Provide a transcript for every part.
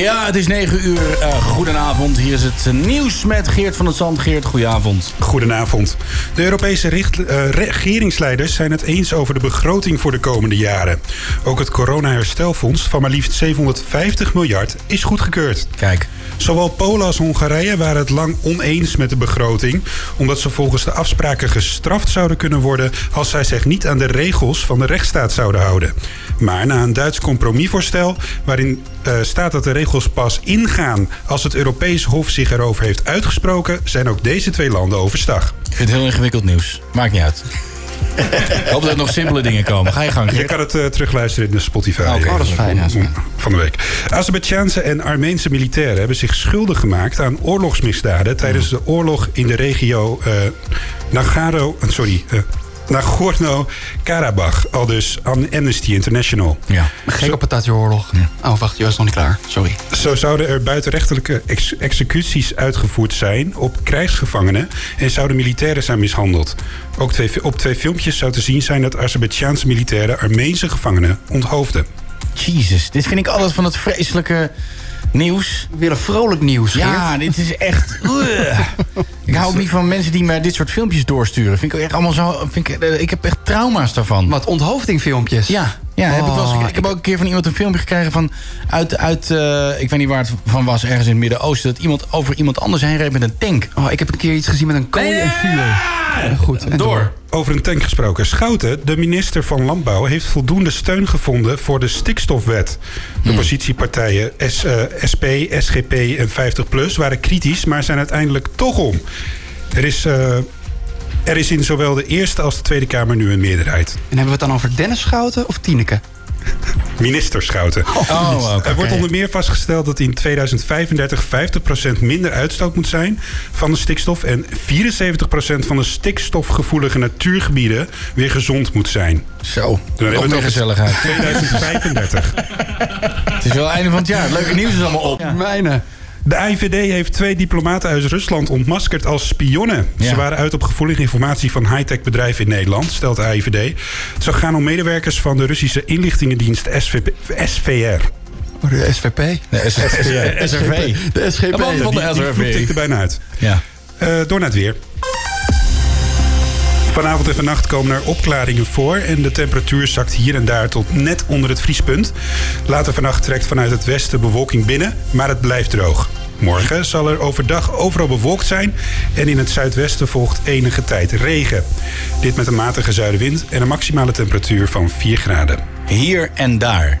Ja, het is 9 uur. Uh, goedenavond. Hier is het nieuws met Geert van der Zand. Geert, goedenavond. Goedenavond. De Europese richt, uh, regeringsleiders zijn het eens over de begroting voor de komende jaren. Ook het corona-herstelfonds van maar liefst 750 miljard is goedgekeurd. Kijk. Zowel Polen als Hongarije waren het lang oneens met de begroting, omdat ze volgens de afspraken gestraft zouden kunnen worden als zij zich niet aan de regels van de rechtsstaat zouden houden. Maar na een Duits compromisvoorstel, waarin uh, staat dat de regels pas ingaan als het Europees Hof zich erover heeft uitgesproken, zijn ook deze twee landen overstag. Ik vind het heel ingewikkeld nieuws. Maakt niet uit. Ik hoop dat er nog simpele dingen komen. Ga je gang. Je kan het uh, terugluisteren in de Spotify. Oh, oh, dat is fijn. Ja. Van de week. Azerbeidzjaanse en Armeense militairen hebben zich schuldig gemaakt aan oorlogsmisdaden tijdens de oorlog in de regio uh, Nagaro. Sorry. Uh, Nagorno-Karabakh, al dus Amnesty International. Ja, geen patatjeoorlog. Ja. Oh, wacht, was nog niet klaar. Sorry. Zo zouden er buitenrechtelijke ex executies uitgevoerd zijn op krijgsgevangenen... en zouden militairen zijn mishandeld. Ook twee, op twee filmpjes zou te zien zijn dat Azerbeidzjaanse militairen Armeense gevangenen onthoofden. Jezus, dit vind ik alles van het vreselijke nieuws. Weer een vrolijk nieuws, Ja, dit is echt... ik hou ook niet van mensen die mij dit soort filmpjes doorsturen. Vind ik echt allemaal zo... Vind ik, eh, ik heb echt trauma's daarvan. Wat, onthoofdingfilmpjes? Ja, ja, heb ik, wel eens, ik heb ook een keer van iemand een filmpje gekregen van uit, uit uh, ik weet niet waar het van was, ergens in het Midden-Oosten, dat iemand over iemand anders heen reed met een tank. Oh, ik heb een keer iets gezien met een kooi en vuur. Ja, goed, en door. Over een tank gesproken. Schouten, de minister van Landbouw, heeft voldoende steun gevonden voor de stikstofwet. De hmm. positiepartijen S, uh, SP, SGP en 50PLUS waren kritisch, maar zijn uiteindelijk toch om. Er is uh, er is in zowel de Eerste als de Tweede Kamer nu een meerderheid. En hebben we het dan over Dennis Schouten of Tineke? Minister Schouten. Oh, Er wordt onder meer vastgesteld dat in 2035 50% minder uitstoot moet zijn van de stikstof en 74% van de stikstofgevoelige natuurgebieden weer gezond moet zijn. Zo, dan hebben we het gezelligheid. 2035. het is wel einde van het jaar. Leuke nieuws is allemaal op. Ja. Mijne. De AIVD heeft twee diplomaten uit Rusland ontmaskerd als spionnen. Ze waren uit op gevoelige informatie van high-tech bedrijven in Nederland, stelt de AIVD. Het zou gaan om medewerkers van de Russische inlichtingendienst SVP, SVR. Oh, de SVP? De SVR. SRV. De SGP. De man van de SRV. Die, die er bijna uit. Ja. Uh, door naar het weer. Vanavond en vannacht komen er opklaringen voor en de temperatuur zakt hier en daar tot net onder het vriespunt. Later vannacht trekt vanuit het westen bewolking binnen, maar het blijft droog. Morgen zal er overdag overal bewolkt zijn en in het zuidwesten volgt enige tijd regen. Dit met een matige zuidenwind en een maximale temperatuur van 4 graden. Hier en daar.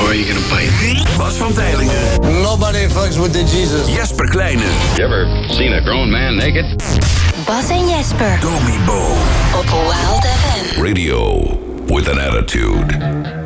Or are you gonna bite? Bas van Teylingen. Nobody fucks with the Jesus. Jesper Kleine. You ever seen a grown man naked? Bas en Jesper. Domi Bo. Op Wild FM. Radio with an attitude.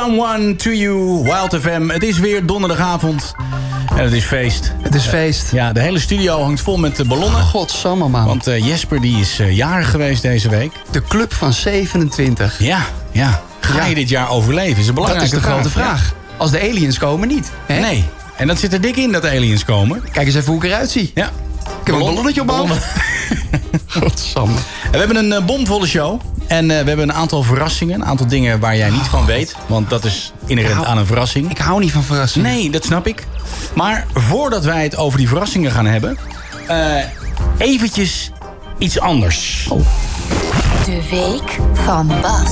Someone to You, Wild FM. Het is weer donderdagavond en het is feest. Het is feest. Ja, de hele studio hangt vol met eh, ballonnen. Godsamme, man. Want eh, Jesper die is eh, jarig geweest deze week. De club van 27. Ja, ja. Ga Ja. je dit jaar overleven? Is een Dat is belangrijke de grote vraag. Als de aliens komen, niet. Hè? Nee. En dat zit er dik in dat aliens komen. Kijk eens even hoe ik eruit zie. Ja. Ik heb een ballonnetje op mijn. Godsamme. En we hebben een bomvolle show. En eh, we hebben een aantal verrassingen. Een aantal dingen waar jij niet van weet. Want dat is inherent hou- aan een verrassing. Ik hou niet van verrassingen. Nee, dat snap ik. Maar voordat wij het over die verrassingen gaan hebben... eh, eventjes iets anders. De week van Bas.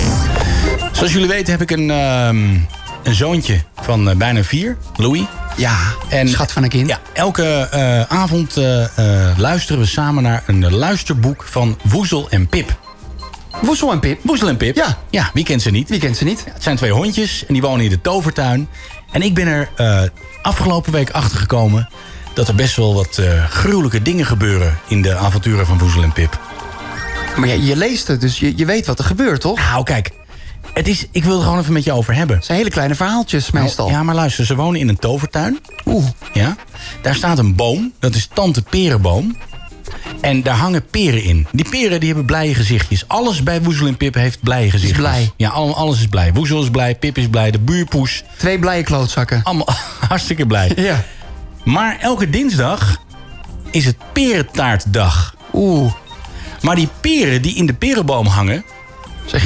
Zoals jullie weten heb ik een, ehm, een zoontje van eh, bijna vier, Louis. Ja, En- schat van een kind. Ja, elke eh, avond luisteren we samen naar een luisterboek van Woezel en Pip. Woesel en Pip. Woezel en Pip? Ja. Ja, wie kent ze niet? Wie kent ze niet? Het zijn twee hondjes en die wonen in de tovertuin. En ik ben er eh, afgelopen week achter gekomen... dat er best wel wat eh, gruwelijke dingen gebeuren... in de avonturen van Woezel en Pip. Maar ja, je leest het, dus je, je weet wat er gebeurt, toch? Het Nou, kijk. Het is, ik wil het gewoon even met je over hebben. zijn hele kleine verhaaltjes meestal. Nou, ja, maar luister, ze wonen in een tovertuin. Oeh, Ja? Daar staat een boom, dat is Tante Perenboom. En daar hangen peren in. Die peren die hebben blije gezichtjes. Alles bij Woezel en Pip heeft blije gezichtjes. blij. Ja, al- alles is blij. Woezel is blij, Pip is blij, de buurpoes. twee blije klootzakken. Allemaal hartstikke blij. Ja. Maar elke dinsdag is het perentaartdag. Oeh, Maar die peren die in de perenboom hangen,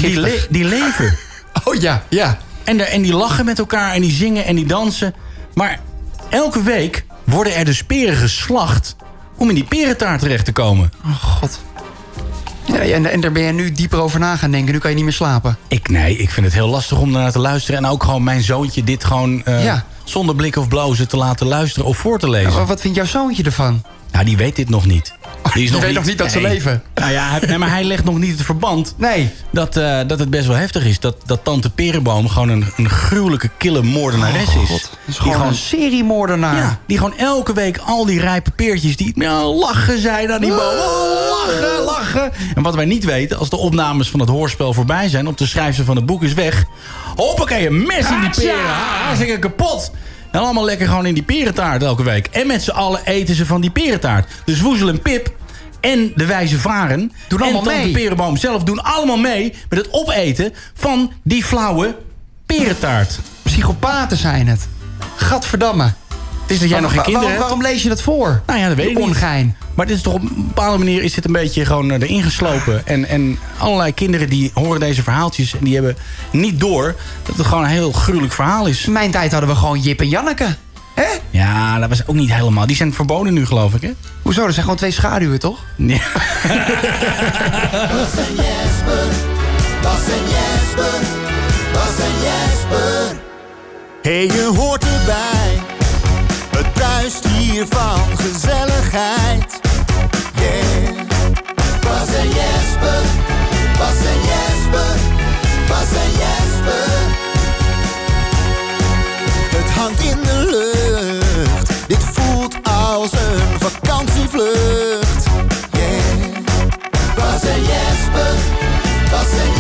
die, le- die leven. Oh ja, ja. En, de- en die lachen met elkaar en die zingen en die dansen. Maar elke week worden er dus peren geslacht om in die perentaart terecht te komen. Oh god. Ja, en, en daar ben je nu dieper over na gaan denken. Nu kan je niet meer slapen. Ik, nee, ik vind het heel lastig om daarnaar te luisteren. En ook gewoon mijn zoontje dit gewoon eh, Ja. zonder blik of blozen te laten luisteren of voor te lezen. Maar wat vindt jouw zoontje ervan? Nou, die weet dit nog niet. Die, is Die weet nog niet dat ze leven. Nou ja, hij- nee, maar hij legt nog niet het verband. Nee. Dat, eh, dat het best wel heftig is. Dat, dat tante Perenboom gewoon een, een gruwelijke, kille moordenares is. Oh, God. Dat is gewoon een seriemoordenaar. Ja, die gewoon elke week al die rijpe peertjes... die ja, lachen zijn aan die boom. Oh, lachen, lachen. En wat wij niet weten, als de opnames van het hoorspel voorbij zijn... op de schrijfster van het boek is weg... hoppakee, een mes in die peren. Hartstikke kapot. En allemaal lekker gewoon in die perentaart elke week. En met z'n allen eten ze van die perentaart. Dus Woezel en Pip en de wijze varen... Doen en allemaal tante mee. Perenboom zelf doen allemaal mee... met het opeten van die flauwe perentaart. Psychopaten zijn het. Gadverdamme. Het is dat jij nog geen kinderen waarom, hebt. waarom lees je dat voor? Nou ja, dat weet ik niet. Ongein. Maar dit is toch op een bepaalde manier is dit een beetje gewoon eh, erin geslopen. En, en allerlei kinderen die horen deze verhaaltjes en die hebben niet door dat het gewoon een heel gruwelijk verhaal is. In mijn tijd hadden we gewoon Jip en Janneke. Hè? Ja, dat was ook niet helemaal. Die zijn verboden nu, geloof ik, hè? Hoezo? Dat zijn gewoon twee schaduwen, toch? Nee. Bas en Jesper, Bas en Jesper, Bas en Jesper. Hey, je hoort erbij. Van gezelligheid. Yeah. Bas en Jesper, Bas en Jesper, Bas en Jesper. Het hangt in de lucht. Dit voelt als een vakantievlucht. Yeah. Bas en Jesper, Bas en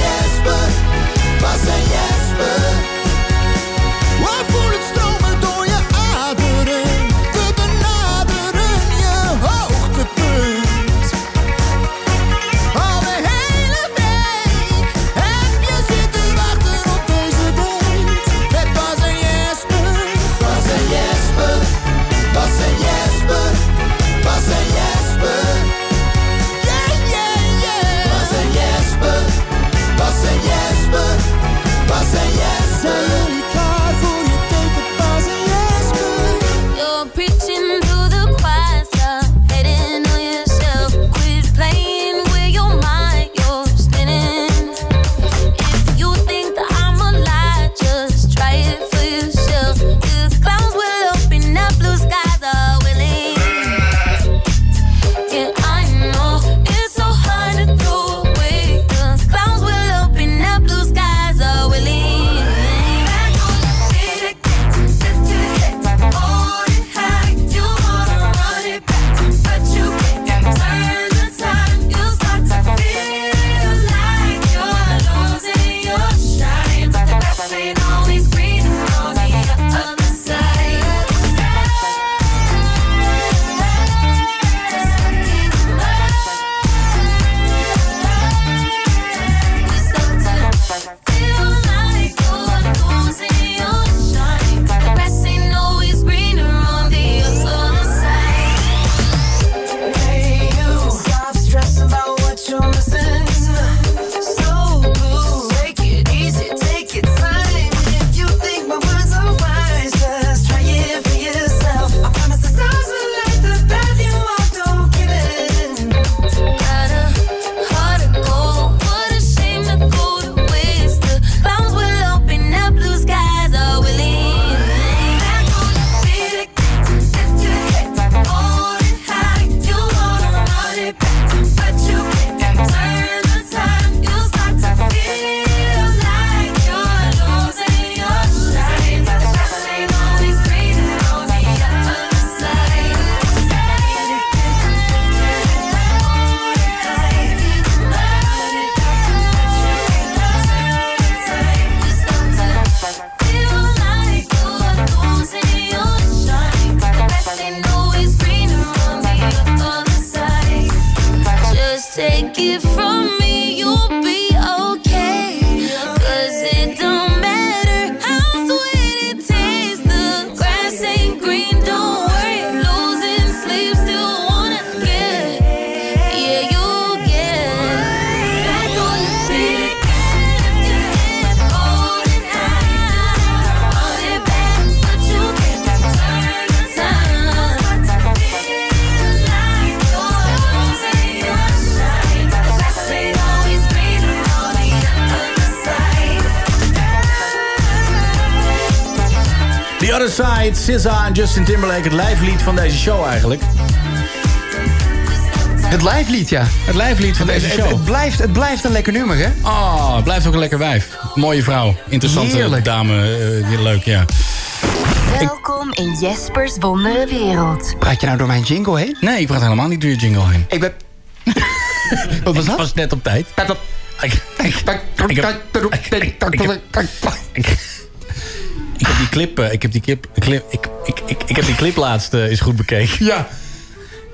Other Side, SZA en Justin Timberlake. Het lijflied van deze show eigenlijk. Het live lied, ja. Het lijflied van Het, deze het, show. het blijft, het blijft een lekker nummer, hè? Oh, het blijft ook een lekker wijf. Mooie vrouw. Interessante Heerlijk. dame. eh, leuk, ja. Welkom in Jespers wondere wereld. Praat je nou door mijn jingle heen? Nee, ik praat helemaal niet door je jingle heen. Ik ben... Wat was Ik dat? was net op tijd. Ik, ik heb die clip, eh, ik heb die clip, clip ik, ik, ik, ik heb die clip laatst eh, eens goed bekeken. Ja.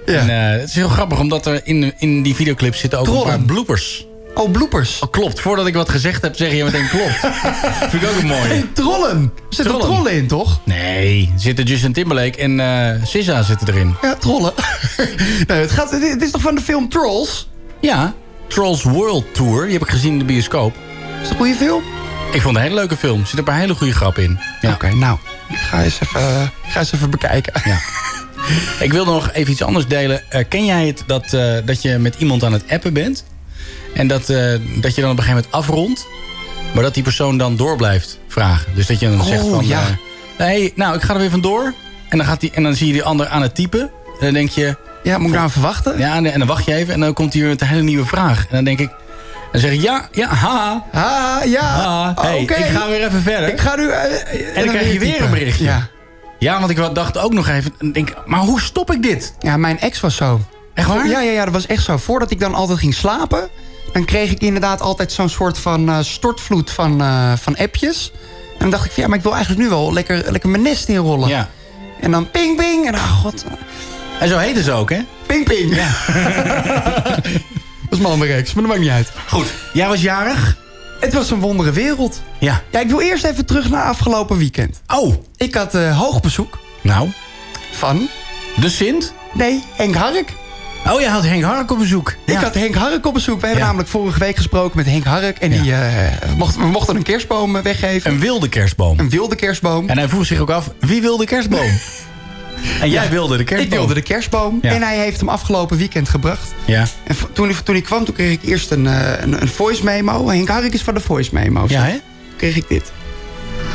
Ja. En, eh, het is heel grappig, omdat er in, in die videoclip zitten ook een paar bloopers. Oh, bloopers. Oh, klopt. Voordat ik wat gezegd heb, zeg je meteen klopt. Vind ik ook een mooie. Hey, trollen. Er zitten Trollen. trollen in, toch? Nee, er zitten Justin Timberlake en SZA zitten erin. Ja, trollen. nee, het, gaat, het, is toch van de film Trolls? Ja, Trolls World Tour. Die heb ik gezien in de bioscoop. Is het een goede film? Ik vond het een hele leuke film. Er zitten een paar hele goede grappen in. Ja. Oké, nou. Ik ga eens even, ga eens even bekijken. Ja. Ik wilde nog even iets anders delen. Eh, ken jij het dat, eh, dat je met iemand aan het appen bent? En dat, eh, dat je dan op een gegeven moment afrondt... maar dat die persoon dan door blijft vragen. Dus dat je dan Oh, zegt van... ja. nee, nou, ik ga er weer vandoor. En dan, gaat die, en dan zie je die ander aan het typen. En dan denk je... Ja, moet ik nou even wachten? Ja, en, en dan wacht je even en dan komt hij weer met een hele nieuwe vraag. En dan denk ik... Dan zeg ik ja, ja, ha. Ah, ja. ha. Oh, Hey, oké. ik ga weer even verder. Ik ga nu... eh, en dan krijg je weer typen. een berichtje. Ja. Ja, want ik dacht ook nog even... en Denk, maar hoe stop ik dit? ja, mijn ex was zo. Echt waar? Ja, ja, ja, dat was echt zo. Voordat ik dan altijd ging slapen... dan kreeg ik inderdaad altijd zo'n soort van eh, stortvloed van, eh, van appjes. En dan dacht ik, van, ja, maar ik wil eigenlijk nu wel lekker, lekker mijn nest inrollen. Ja. En dan ping, ping. En oh god, En zo heette ze ook, hè? ping, ping. Ja. dat is mijn andere ex, maar dat maakt niet uit. Goed. Jij was jarig? Het was een wondere wereld. Ja. Ja, ik wil eerst even terug naar afgelopen weekend. Oh, Ik had eh, hoog bezoek nou. van... De Sint? Nee, Henk Hark. Oh, jij had Henk Hark op bezoek. Ik had Henk Hark op bezoek. We hebben Ja. namelijk vorige week gesproken met Henk Hark. En die, eh, mocht, we mochten een kerstboom eh, weggeven. Een wilde kerstboom. Een wilde kerstboom. En hij vroeg zich ook af, wie wil de kerstboom? en jij Ja, wilde de kerstboom. Ik wilde de kerstboom. Ja. En hij heeft hem afgelopen weekend gebracht. Ja. En toen, hij- toen hij kwam, toen kreeg ik eerst een, eh, een, een voice memo. Henk Hark is van de voice memo's. Ja, hè? Toen kreeg ik dit.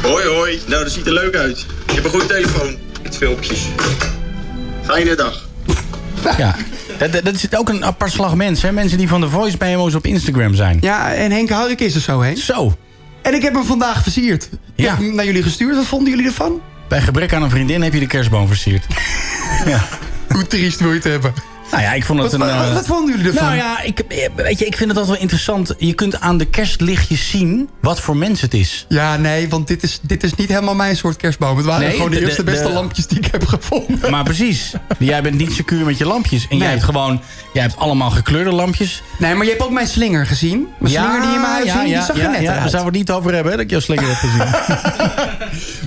Hoi hoi, nou dat ziet er leuk uit. Je hebt een goede telefoon met filmpjes. Fijne dag. Ja. Dat, dat, dat is ook een apart slag mensen, hè? Mensen die van de voice memo's op Instagram zijn. Ja, en Henk Hark is er zo heen. Zo. En ik heb hem vandaag versierd. Ik Ja. heb hem naar jullie gestuurd. Wat vonden jullie ervan? Bij gebrek aan een vriendin heb je de kerstboom versierd. ja. Hoe triest wil je het hebben? Nou ja, ik vond het Wat, een... wat, eh, wat vonden jullie ervan? Nou ja, ik, eh, weet je, ik vind het altijd wel interessant. Je kunt aan de kerstlichtjes zien wat voor mens het is. Ja, nee, want dit is, dit is niet helemaal mijn soort kerstboom. Het waren Nee, gewoon de, de- eerste de- beste de- lampjes die ik heb gevonden. Maar precies. Jij bent niet secuur met je lampjes. En jij hebt gewoon... Jij hebt allemaal gekleurde lampjes. Nee, maar je hebt ook mijn slinger gezien. Mijn slinger die in mijn huis hing, die zag er net ja, Daar zouden we het niet over hebben, hè, dat ik jouw slinger heb gezien.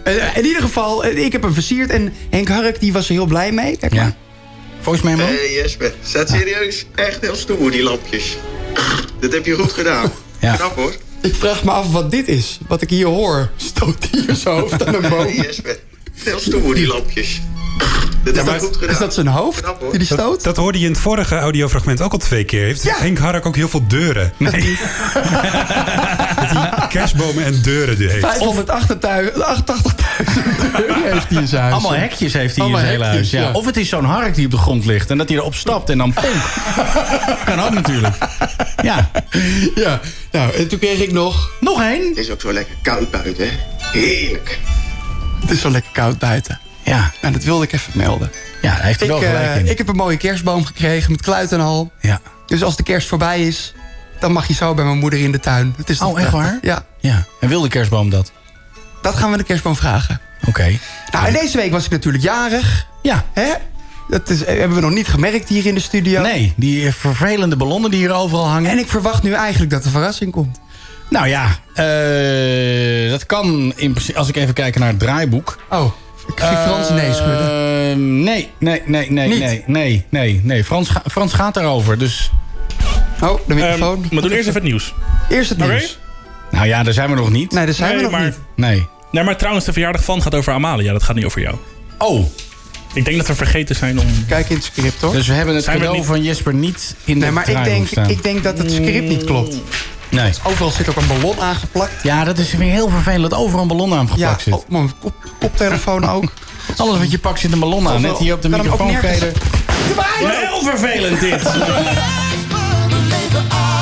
Eh, In ieder geval, ik heb hem versierd. En Henk Hark die was er heel blij mee. Kijk maar. Hey Jesper, zet serieus? Echt heel stoer die lampjes. Dat heb je goed gedaan. Ja. Knap hoor. Ik vraag me af wat dit is. Wat ik hier hoor. Stoot hier zijn hoofd aan een boom. Hé hey Jesper, heel stoer die lampjes. Dat goed. Is dat zijn hoofd Knap, die die stoot? Dat hoorde je in het vorige audiofragment ook al twee keer. Heeft Ja. Henk Hark ook heel veel deuren? Nee. Dat hij kerstbomen en deuren die heeft. 588.000 euro heeft hij in zijn huis. Allemaal hekjes heeft hij in zijn hele huis. Ja. ja. Of het is zo'n hark die op de grond ligt en dat hij erop stapt en dan ponk. kan ook natuurlijk. Ja. Ja, nou, en toen kreeg ik nog... Nog één. Het is ook zo lekker koud buiten, hè? Heerlijk. Het is zo lekker koud buiten. Ja. En dat wilde ik even melden. Ja, daar heeft hij Ik, wel gelijk eh, in. ik heb een mooie kerstboom gekregen met kluit en al. Ja. Dus als de kerst voorbij is, dan mag je zo bij mijn moeder in de tuin. Het is Oh, echt prachtig? waar? Ja, Ja. En wil de kerstboom dat? dat gaan we de kerstboom vragen. Oké. Nou, en deze week was ik natuurlijk jarig. Ja. Hè? Dat is, eh, hebben we nog niet gemerkt hier in de studio. Nee, die vervelende ballonnen die hier overal hangen. En ik verwacht nu eigenlijk dat de verrassing komt. Nou ja, eh, dat kan in principe, als ik even kijk naar het draaiboek. Oh, ik zie Frans nee schudden. Eh, nee, nee, nee, nee, Niet? nee, nee, nee, nee. Frans, ga- Frans gaat daarover, dus... Oh, de microfoon. Ehm, maar doen eerst even het nieuws. Eerst het nieuws. Nou ja, daar zijn we nog niet. Nee, daar zijn Nee, we nog maar- niet. Nee. Nee, maar trouwens, de verjaardag van gaat over Amalia. Dat gaat niet over jou. Oh, Ik denk dat we vergeten zijn om... Kijk in het script, hoor. dus we hebben het Zijn we cadeau niet- van Jesper niet in de nee, maar ik denk, staan. ik denk dat het script niet klopt. Nee. Dus overal zit ook een ballon aangeplakt. Ja, dat is weer heel vervelend. Overal een ballon aangeplakt ja, zit. Ja, mijn kop, koptelefoon ook. Alles wat je pakt zit een ballon aan. Net hier op de microfoon verder. Heel vervelend dit.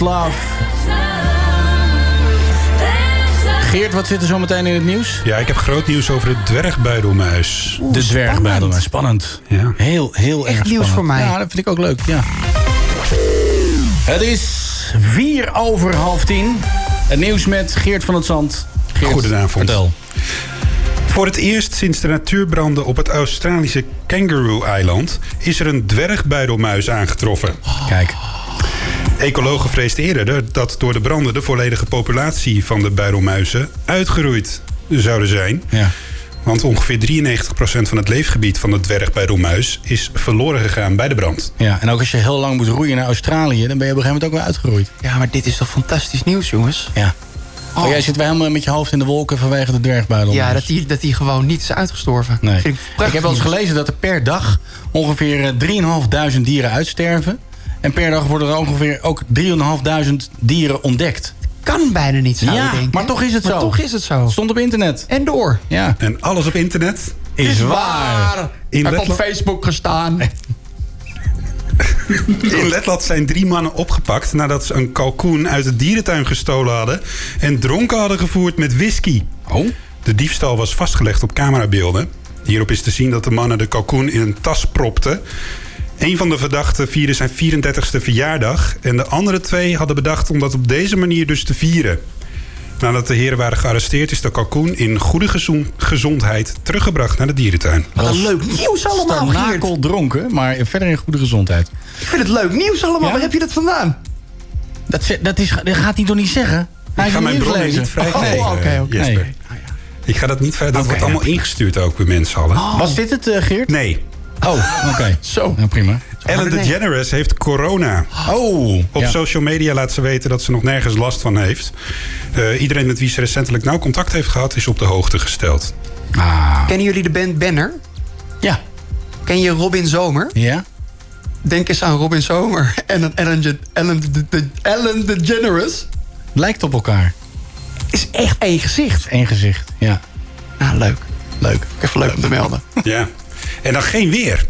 Love. Geert, wat zit er zo meteen in het nieuws? Ja, ik heb groot nieuws over de dwergbuidelmuis. de dwergbuidelmuis, spannend. Ja. Heel, heel erg nieuws spannend. voor mij. Ja, dat vind ik ook leuk, ja. Het is vier over half tien. Het nieuws met Geert van het Zand. Geert, Goedenavond. Vertel. Voor het eerst sinds de natuurbranden op het Australische Kangaroo-eiland... is er een dwergbuidelmuis aangetroffen. Kijk. Ecologen vreesden eerder dat door de branden... de volledige populatie van de buidelmuizen uitgeroeid zouden zijn. Ja. Want ongeveer 93% van het leefgebied van de dwergbuidelmuis... is verloren gegaan bij de brand. Ja, en ook als je heel lang moet roeien naar Australië... dan ben je op een gegeven moment ook weer uitgeroeid. Ja, maar dit is toch fantastisch nieuws, jongens? Ja. Oh. jij zit wel helemaal met je hoofd in de wolken vanwege de dwergbuidel. Ja, dat die, dat die gewoon niet is uitgestorven. Nee. Vind Ik, prachtig heb wel eens gelezen dat er per dag ongeveer eh, 3.500 dieren uitsterven. En per dag worden er ongeveer ook 3.500 dieren ontdekt. Kan bijna niet, zou ja, je denken. maar toch is het Maar zo. toch is het zo. Stond op internet. En door. Ja. En alles op internet Is waar. In Heb op Facebook gestaan. In Letland zijn drie mannen opgepakt nadat ze een kalkoen uit de dierentuin gestolen hadden en dronken hadden gevoerd met whisky. Oh? De diefstal was vastgelegd op camerabeelden. Hierop is te zien dat de mannen de kalkoen in een tas propten. Een van de verdachten vierde zijn 34ste verjaardag en de andere twee hadden bedacht om dat op deze manier dus te vieren. Nadat de heren waren gearresteerd is de kalkoen in goede gezo- gezondheid teruggebracht naar de dierentuin. Wat een leuk nieuws allemaal, Geert. Dronken, maar verder in goede gezondheid. Ik vind het leuk nieuws allemaal. Ja? Waar heb je dat vandaan? Dat, dat, is, dat gaat hij toch niet zeggen? Hij Ik ga mijn bronnen nieuwslezer. niet vrijgeven, Oh, oké, eh, oké. Jesper. Nee. Ik ga dat niet verder. Dat wordt allemaal ingestuurd ook bij mensen allen. Was dit het, eh, Geert? Nee. Oh, oké. Zo. Ja, prima. Ellen DeGeneres heeft corona. Oh. Op ja. social media laat ze weten dat ze nog nergens last van heeft. Eh, iedereen met wie ze recentelijk nauw contact heeft gehad... is op de hoogte gesteld. Ah. Kennen jullie de band Banner? Ja. Ken je Robin Zomer? Ja? Denk eens aan Robin Zomer en aan Ellen, De- Ellen, De- De- Ellen DeGeneres. Lijkt op elkaar. Is echt één gezicht. Eén gezicht, ja. Nou, leuk. Leuk. Even leuk om te melden. Ja. En dan geen weer.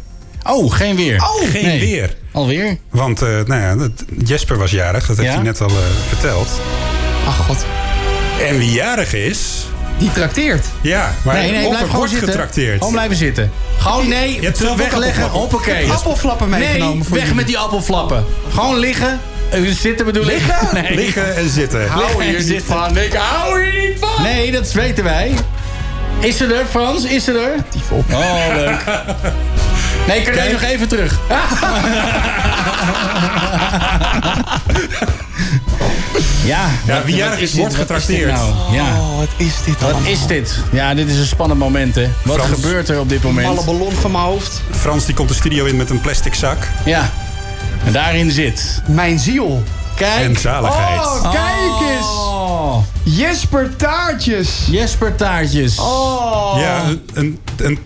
Oh, geen weer. Oh, geen Nee. weer. Alweer? Want eh, nou ja, Jesper was jarig. Dat heeft Ja? hij net al eh, verteld. Ach god. En wie jarig is... Die trakteert. Ja, maar nee, nee, blijf gewoon zitten. getrakteerd. Gewoon blijven zitten. Gewoon nee, Je zelf ook wegleggen. appelflappen. Hoppakee. Appelflappen meegenomen Nee, voor weg jullie. met die appelflappen. Gewoon liggen. Eh, Zitten bedoel ik. Liggen? Nee. Liggen en zitten. Hou hier niet van. Ik hou hier niet van. Nee, dat weten wij. Is ze er, Frans? Is ze er? Op. Oh, leuk. Nee, kan je nog even terug? ja, Ja, wie jarig wat is, wordt Wat is dit getrakteerd. Nou? Ja. Oh, wat is dit Wat allemaal? is dit? Ja, dit is een spannend moment, hè. Wat Frans. gebeurt er op dit moment? Alle ballon van mijn hoofd. Frans die komt de studio in met een plastic zak. Ja. En daarin zit... Mijn ziel. Kijk. En zaligheid. Oh, kijk eens. Oh. Jesper Taartjes. Jesper taartjes. Oh. Ja, een, een,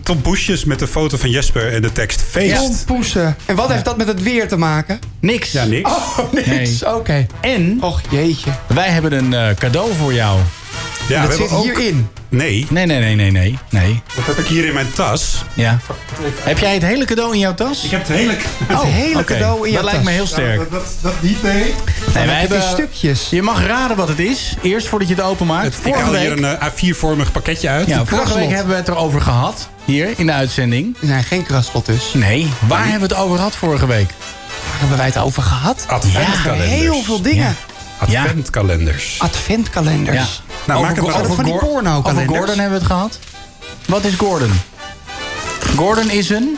met de foto van Jesper en de tekst feest. Tompoesen. En wat heeft dat met het weer te maken? Niks. Ja, niks. Oh, niks. Nee. Oké. En Och, jeetje. wij hebben een eh, cadeau voor jou. Ja, dat we zit hierin. Nee, Nee, nee, nee, nee, nee. Nee. dat heb ik hier in mijn tas. Ja. Heb jij het hele cadeau in jouw tas? Ik heb het hele... Het hele cadeau in je Dat lijkt me heel sterk. Dat, dat, dat niet, nee. Nee, wij hebben stukjes. Je mag raden wat het is. Eerst voordat je het openmaakt. Het, ik vorige haal hier week, een eh, A4-vormig pakketje uit. ja, vorige week hebben we het erover gehad. Hier in de uitzending. Nee, geen kraslot dus. Nee, waar hebben we het over gehad vorige week? Waar hebben wij het over gehad? Adventkalenders. Heel veel dingen. Adventkalenders. Adventkalenders. Ja. Nou, maak over, het maar over, van die Gor- over. Gordon hebben we het gehad. Wat is Gordon? Gordon is een...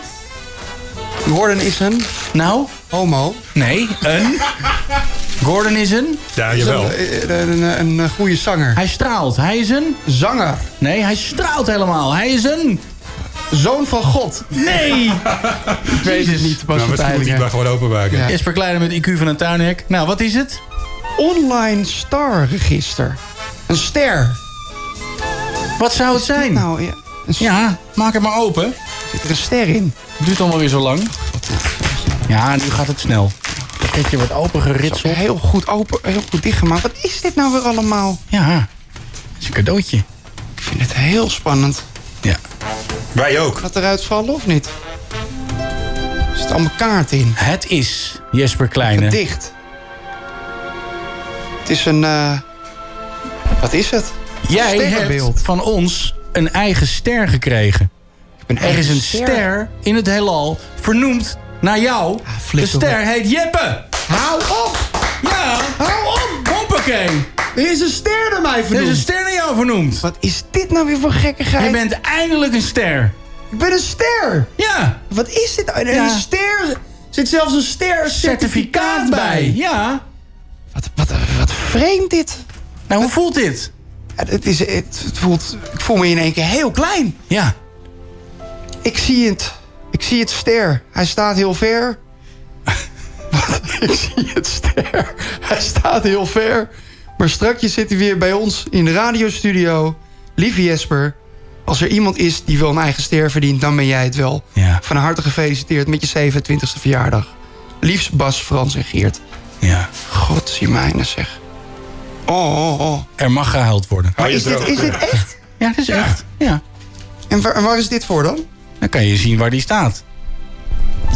Gordon is een Nou, homo. nee, een... Gordon is een... Ja, Is jawel. Een, een, een, een, goede zanger. Hij straalt. Hij is een... Zanger. Nee, hij straalt helemaal. Hij is een... Zoon van God. Nee! Ik weet het niet. Pas Nou, misschien moet hij het maar gewoon openmaken. Ja. Jesper Kleiner met IQ van een tuinhek. Nou, wat is het? Online starregister. Een ster. Wat zou het zijn? Nou, ja. Ja, maak het maar open. Zit er een ster in? Duurt allemaal weer zo lang. Ja, nu gaat het snel. Het pakketje wordt opengeritseld. Heel goed open, heel goed dichtgemaakt. Wat is dit nou weer allemaal? Ja, dat is een cadeautje. Ik vind het heel spannend. Ja. Wij ook. Gaat eruit vallen of niet? Er zit allemaal kaart in. Het is, Jesper Kleine, Gedicht. Het is een... eh, wat is het? Jij hebt van ons een eigen ster gekregen. een er is een ster? ster in het heelal vernoemd naar jou. de flikker ster op. heet Jeppe. Hou op! Ja, Hou op! hoppakee. Er is een ster naar mij Er is vernoemd. een ster naar jou vernoemd. Wat is dit nou weer voor gekkigheid? Je bent eindelijk een ster. Ik ben een ster! Ja, Wat is dit? nou? Ja. een ster... Er zit zelfs een ster certificaat bij. Ja. Wat, wat, wat vreemd dit. Nou, hoe voelt dit? Het is, het, het voelt, ik voel me in één keer heel klein. Ja. Ik zie het. Ik zie het ster. Hij staat heel ver. Ik zie het ster. Hij staat heel ver. Maar strakjes zit hij weer bij ons in de radiostudio. Lieve Jesper, als er iemand is die wel een eigen ster verdient... dan ben jij het wel. Ja. Van harte gefeliciteerd met je 27e verjaardag. Liefst Bas, Frans en Geert. Ja. God, mijne zeg. Oh, oh, oh. Er mag gehuild worden. Maar is dit, is dit echt? Ja, dat is echt. Ja. En waar, is dit voor dan? Dan kan je zien waar die staat.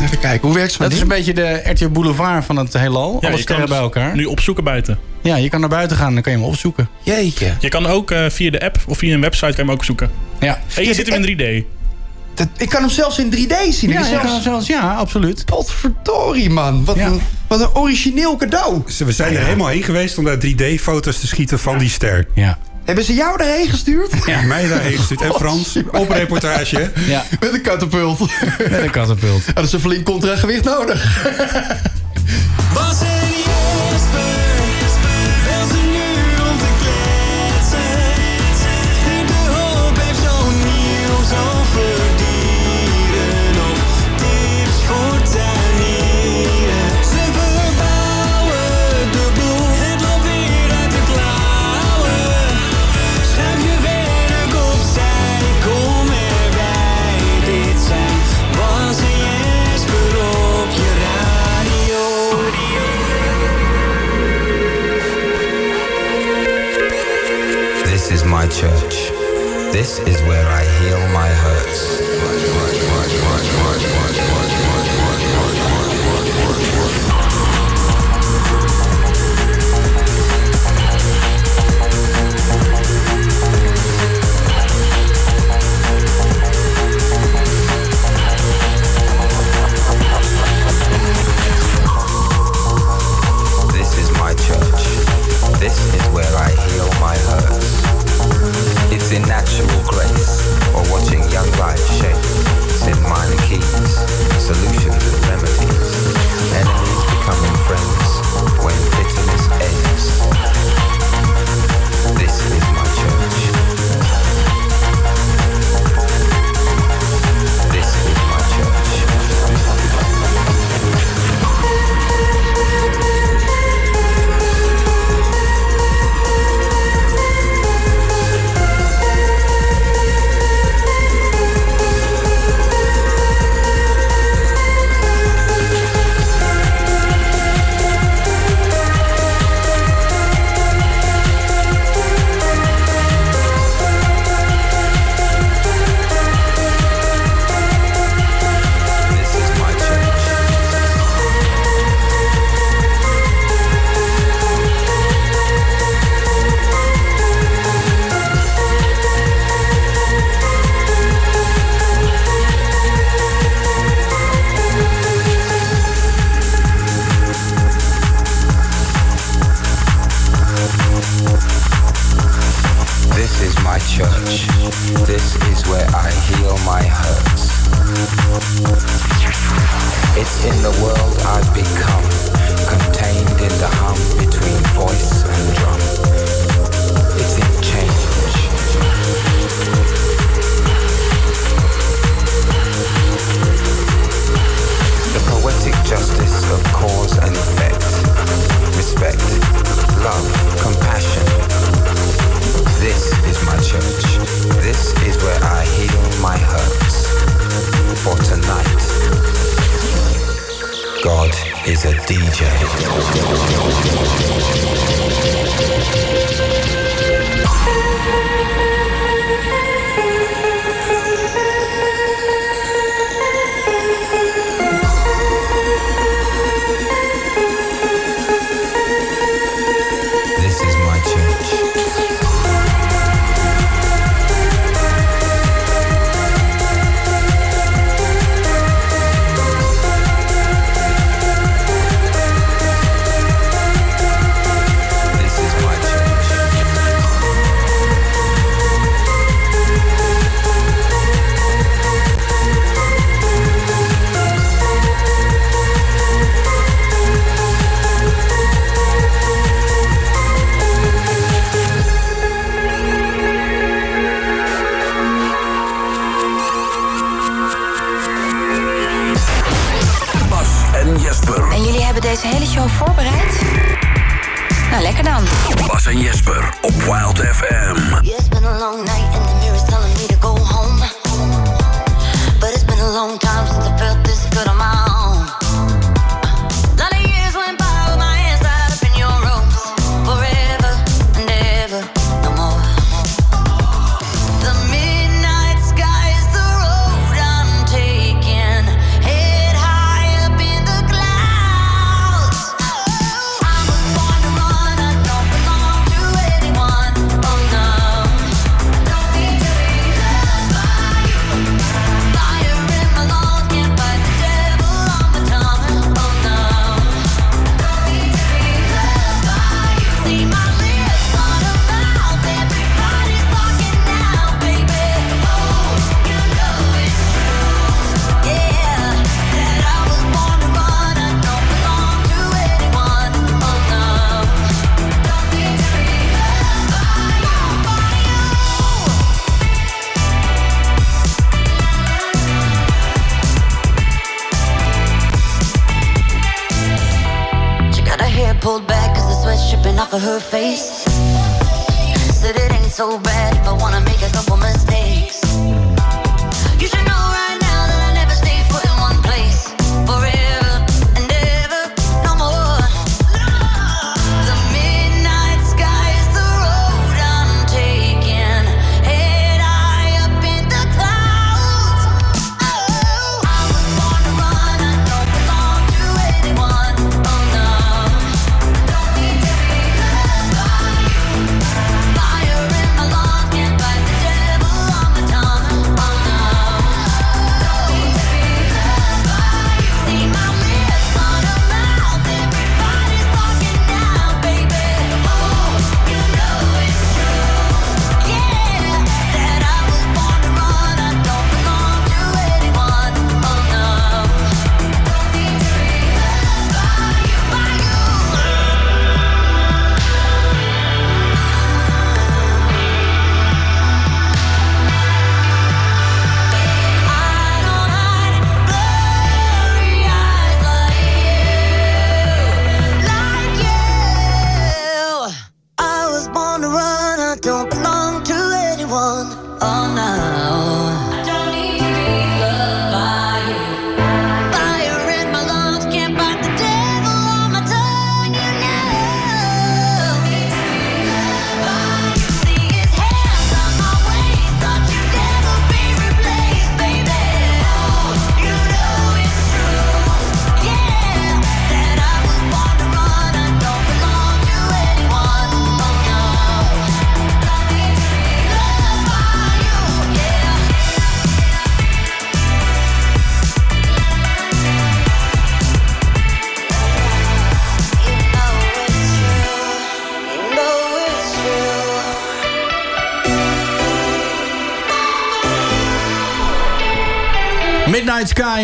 Even kijken, hoe werkt zo'n Dat is ding? een beetje de RTL Boulevard van het heelal. Ja, Alle je kan sterren bij dus elkaar. nu opzoeken buiten. Ja, je kan naar buiten gaan en dan kan je hem opzoeken. Jeetje. Je kan ook eh, via de app of via een website kan je hem ook zoeken. Ja. En je zit hem in 3D. Dat, ik kan hem zelfs in 3D zien. Ja, zelfs... kan zelfs, ja, absoluut. Potverdorie, man. Wat, Ja. een, wat een origineel cadeau. We zijn er helemaal heen geweest om daar 3D-foto's te schieten van die ster. Ja. Hebben ze jou daarheen gestuurd? Ja. Mij daarheen gestuurd. En Frans, op reportage. Ja, Met een katapult. met een katapult. Dat is een flink contragewicht nodig. Bas church. This is where I heal my hurts. I share. Off of her face. Said it ain't so bad if I wanna make a couple mistakes.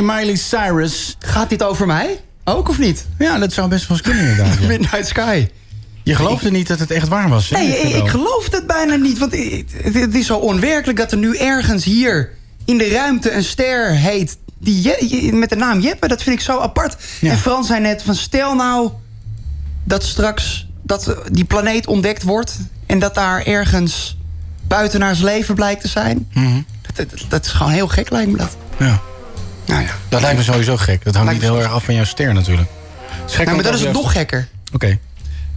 Miley Cyrus. Gaat dit over mij? Ook of niet? Ja, dat zou best wel eens kunnen inderdaad. ja. Midnight Sky. Je geloofde niet dat het echt waar was. hè, Nee, ik, geloof het bijna niet. Want het, het is zo onwerkelijk dat er nu ergens hier in de ruimte een ster heet. Die Je- met de naam Jeppe. Dat vind ik zo apart. En Frans zei net van stel nou dat straks dat die planeet ontdekt wordt. En dat daar ergens buitenaars leven blijkt te zijn. Mhm. dat, dat, dat is gewoon heel gek lijkt me dat. Ja. Nou ja. Dat lijkt me sowieso gek. Dat hangt Lijkt niet heel erg af van jouw ster natuurlijk. Het is gek Nou, maar dat is het nog gekker. Oké.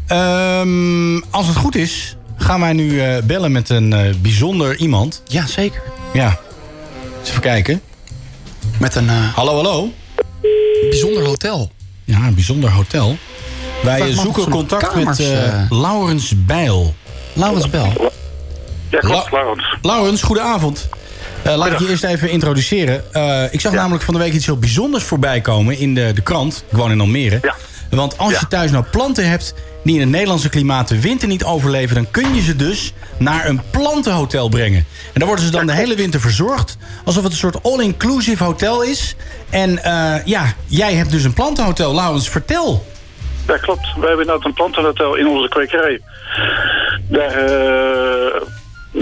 Ehm, als het goed is, gaan wij nu eh, bellen met een eh, bijzonder iemand. Ja, zeker. Ja. Eens even kijken. Met een... eh, Hallo, hallo. Bijzonder hotel. Ja, een bijzonder hotel. Wij zoeken contact kamers, met Laurens Bijl. Laurens Bel. Ja, klopt, Laurens. Laurens, goedenavond. Eh, laat ik je eerst even introduceren. Eh, ik zag namelijk van de week iets heel bijzonders voorbij komen in de, de krant. Ik woon in Almere. Want als je thuis nou planten hebt die in het Nederlandse klimaat de winter niet overleven... dan kun je ze dus naar een plantenhotel brengen. En daar worden ze dan de hele winter verzorgd. Alsof het een soort all-inclusive hotel is. En eh, ja, jij hebt dus een plantenhotel. Laurens, vertel. Ja, klopt. We hebben inderdaad een plantenhotel in onze kwekerij. Daar, eh,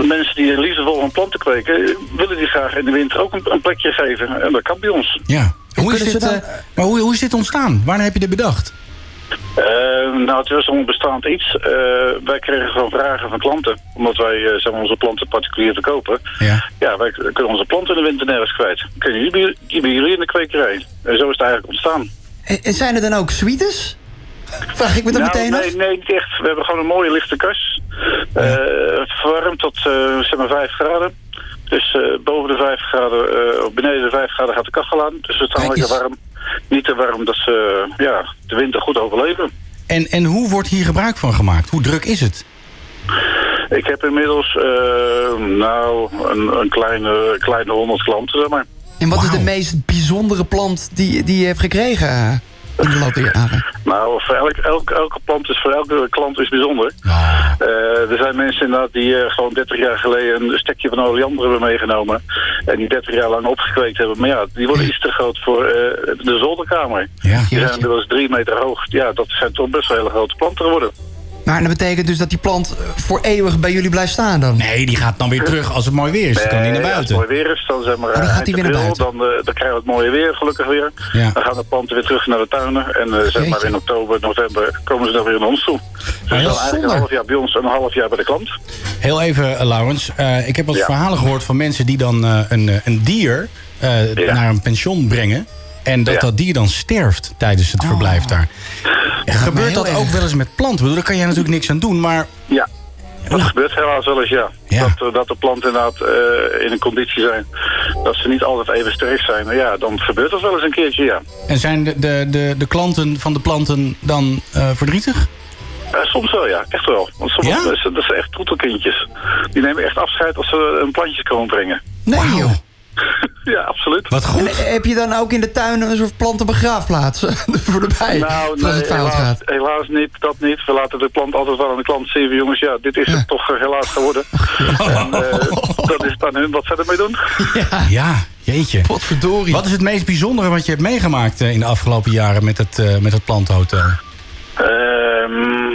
de mensen die liefdevol van planten kweken, willen die graag in de winter ook een, een plekje geven. En dat kan bij ons. Ja. Hoe is, dit, eh, maar hoe, hoe is dit ontstaan? Wanneer heb je dit bedacht? Eh, nou, het was een onbestaand iets. Eh, wij kregen gewoon vragen van klanten. Omdat wij eh, zeg maar, onze planten particulier verkopen. Ja. Ja, wij kunnen onze planten in de winter nergens kwijt. Kunnen jullie bij- die bij jullie in de kwekerij. En zo is het eigenlijk ontstaan. En en zijn er dan ook sweetes? Vraag ik me dan nou, meteen nee, af. nee, niet echt. We hebben gewoon een mooie lichte kas. Eh verwarmd tot eh, zeg maar 5 graden. Dus eh, boven de 5 graden, eh, of beneden de 5 graden gaat de kachel aan. Dus we staan Kijk lekker warm. Niet te warm dat ze ja, de winter goed overleven. En, en hoe wordt hier gebruik van gemaakt? Hoe druk is het? Ik heb inmiddels eh, nou, een, een kleine, kleine 100 klanten, zeg maar. En wat is de meest bijzondere plant die, die je hebt gekregen in de loop der jaren? Nou, voor elk, elk, elke plant is voor elke klant is bijzonder. Eh, er zijn mensen inderdaad die eh, gewoon 30 jaar geleden een stekje van oleander hebben meegenomen. En die 30 jaar lang opgekweekt hebben. Maar ja, die worden iets te groot voor eh, de zolderkamer. Ja. Die zijn inmiddels drie meter hoog. Ja, dat zijn toch best wel hele grote planten geworden. Maar dat betekent dus dat die plant eh, voor eeuwig bij jullie blijft staan dan? Nee, die gaat dan weer terug als het mooi weer is. Dan kan die naar Nee, Als buiten. het mooi weer is, dan zeg maar Oh, dan eh, gaat hij eind weer naar Dan, eh, dan krijgen we het mooie weer, gelukkig weer. Ja. Dan gaan de planten weer terug naar de tuinen. En eh, zeg maar in oktober, november komen ze dan weer naar ons toe. Dus dan heel eigenlijk een half jaar bij ons en een half jaar bij de klant. Heel even, eh, Laurens. Eh, ik heb Ja. verhalen gehoord van mensen die dan eh, een, eh, een dier eh, Ja. naar een pension brengen. En dat Ja. dat dier dan sterft tijdens het verblijf daar. Gebeurt dat ook erg. wel eens met planten? Bedoel, Daar kan jij natuurlijk niks aan doen, maar... Ja, dat gebeurt helaas wel eens, ja. Ja. Dat, eh, dat de planten inderdaad eh, in een conditie zijn dat ze niet altijd even sterk zijn. Maar ja, dan gebeurt dat wel eens een keertje, ja. En zijn de, de, de, de klanten van de planten dan eh, verdrietig? Eh, soms wel, ja. Echt wel. Want sommige Ja? dat zijn echt troetelkindjes. Die nemen echt afscheid als ze een plantje komen brengen. Nee joh. Ja, absoluut. Wat En goed. eh, heb je dan ook in de tuin een soort plantenbegraafplaats voor de bij? Nou, als nee, het fout helaas, gaat. helaas niet, dat niet. We laten de plant altijd wel aan de klant zien. Jongens, ja, dit is het toch eh, helaas geworden. en eh, dat is het aan hun wat ze ermee doen. Ja, jeetje. Potverdorie. Wat is het meest bijzondere wat je hebt meegemaakt in de afgelopen jaren met het, eh, met het plantenhotel? Ehm,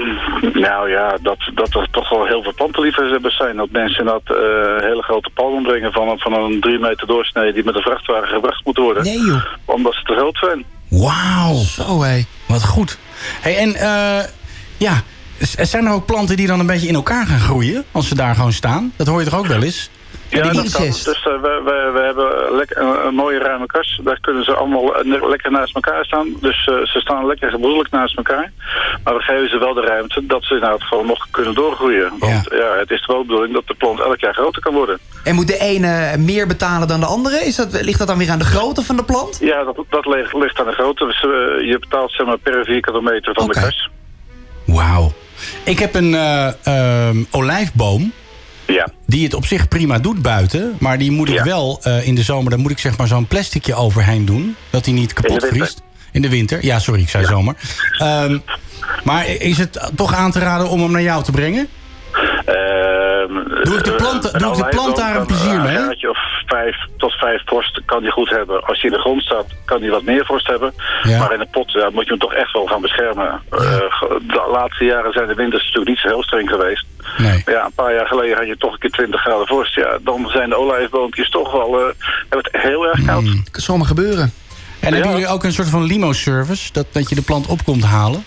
nou ja, dat, dat er toch wel heel veel plantenliefhebbers zijn. Dat mensen dat eh, hele grote palmen brengen van, een- van een drie meter doorsnee die met een vrachtwagen gebracht moeten worden. Nee joh. Omdat ze te groot zijn. Wauw, Zo hé. wat goed. Hey, en eh, ja, zijn er ook planten die dan een beetje in elkaar gaan groeien als ze daar gewoon staan? Dat hoor je toch ook wel eens? Ja, dat kan. Dus eh, we, we, we hebben lekker, een, een mooie ruime kas. Daar kunnen ze allemaal eh, lekker naast elkaar staan. Dus eh, ze staan lekker gebroedelijk naast elkaar. Maar we geven ze wel de ruimte dat ze inderdaad gewoon nog kunnen doorgroeien. Want ja. het is de bedoeling dat de plant elk jaar groter kan worden. En moet de ene meer betalen dan de andere? Is dat, ligt dat dan weer aan de grootte van de plant? Ja, dat, dat ligt, ligt aan de grootte. Dus, je betaalt zeg maar, per vierkante meter van de kas. Wauw. Ik heb een eh, ehm, olijfboom. Ja. Die het op zich prima doet buiten. Maar die moet ik Ja. wel eh, in de zomer... daar moet ik zeg maar zo'n plasticje overheen doen. Dat hij niet kapot vriest. In de winter. Ja, sorry, ik zei zomer. Ehm, maar is het toch aan te raden om hem naar jou te brengen? Doe ik de plant- doe ik de plant daar een plezier mee? Of vijf tot vijf vorst kan die goed hebben. Als hij in de grond staat, kan hij wat meer vorst hebben. Ja. Maar in de pot ja, moet je hem toch echt wel gaan beschermen. Eh, de laatste jaren zijn de winters natuurlijk niet zo heel streng geweest. Nee. Ja, een paar jaar geleden had je toch een keer 20 graden vorst. Ja, dan zijn de olijfboompjes toch wel eh, hebben het heel erg koud. Hmm. Kan zomaar gebeuren. En hebben jullie ook een soort van limo-service? Dat, dat je de plant op komt halen?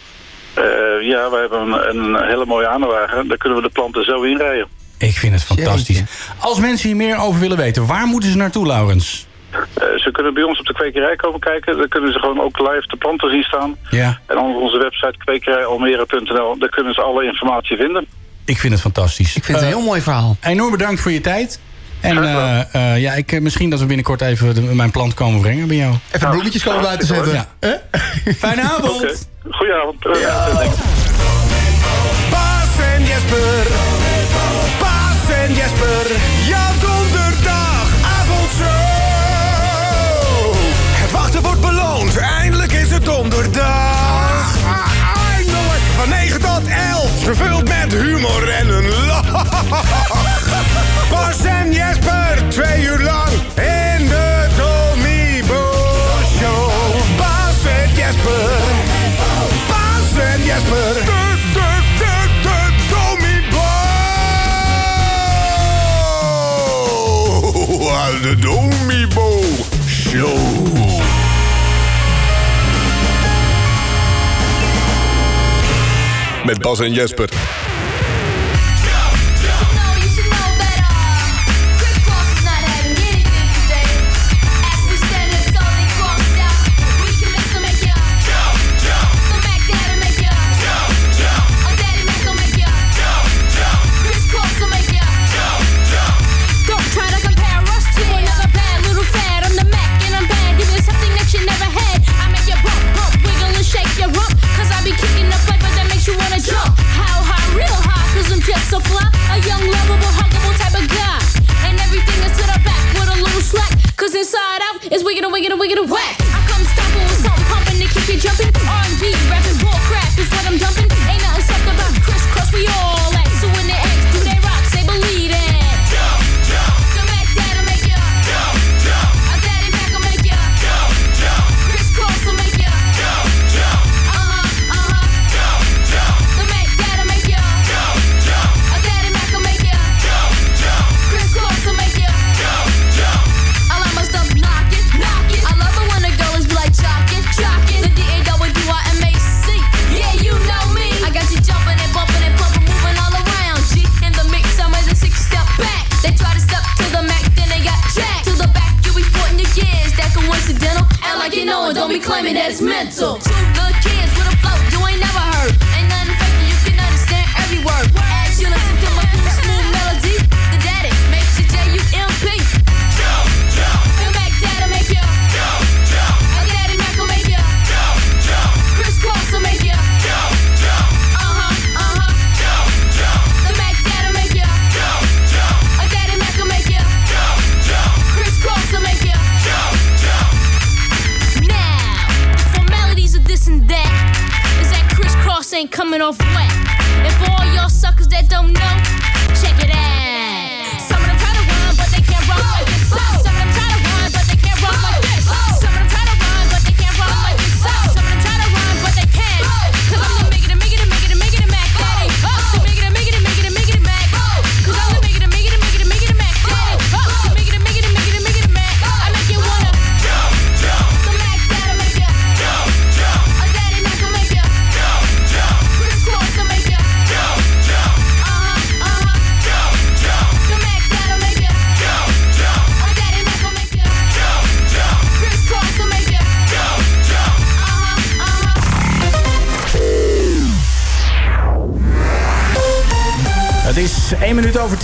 Eh, ja, we hebben een, een hele mooie aanwagen. Daar kunnen we de planten zo inrijden. Ik vind het fantastisch. Als mensen hier meer over willen weten, waar moeten ze naartoe, Laurens? Eh, ze kunnen bij ons op de kwekerij komen kijken. Dan kunnen ze gewoon ook live de planten zien staan. Ja. En op onze website kwekerijalmere.nl, daar kunnen ze alle informatie vinden. Ik vind het fantastisch. Ik vind het een heel mooi verhaal. Enorm bedankt voor je tijd. En eh, eh, ja, ik, eh, misschien dat we binnenkort even de- mijn plant komen brengen bij jou. Even de bloemetjes komen buiten zetten. Ja. Fijne avond. Oké. Goedenavond. Eh, Paas en Jesper. Donderdag. Eindelijk. Van 9 tot 11. Gevuld met humor en een lach. Paas en Jesper. Twee uur lang. Met Bas en Jesper. Cause inside out is wicked and wicked and wicked and whack. I come stomping with something pumping to keep you jumping. R&B, rapping, bull crap is what I'm dumping. Claiming that it's mental.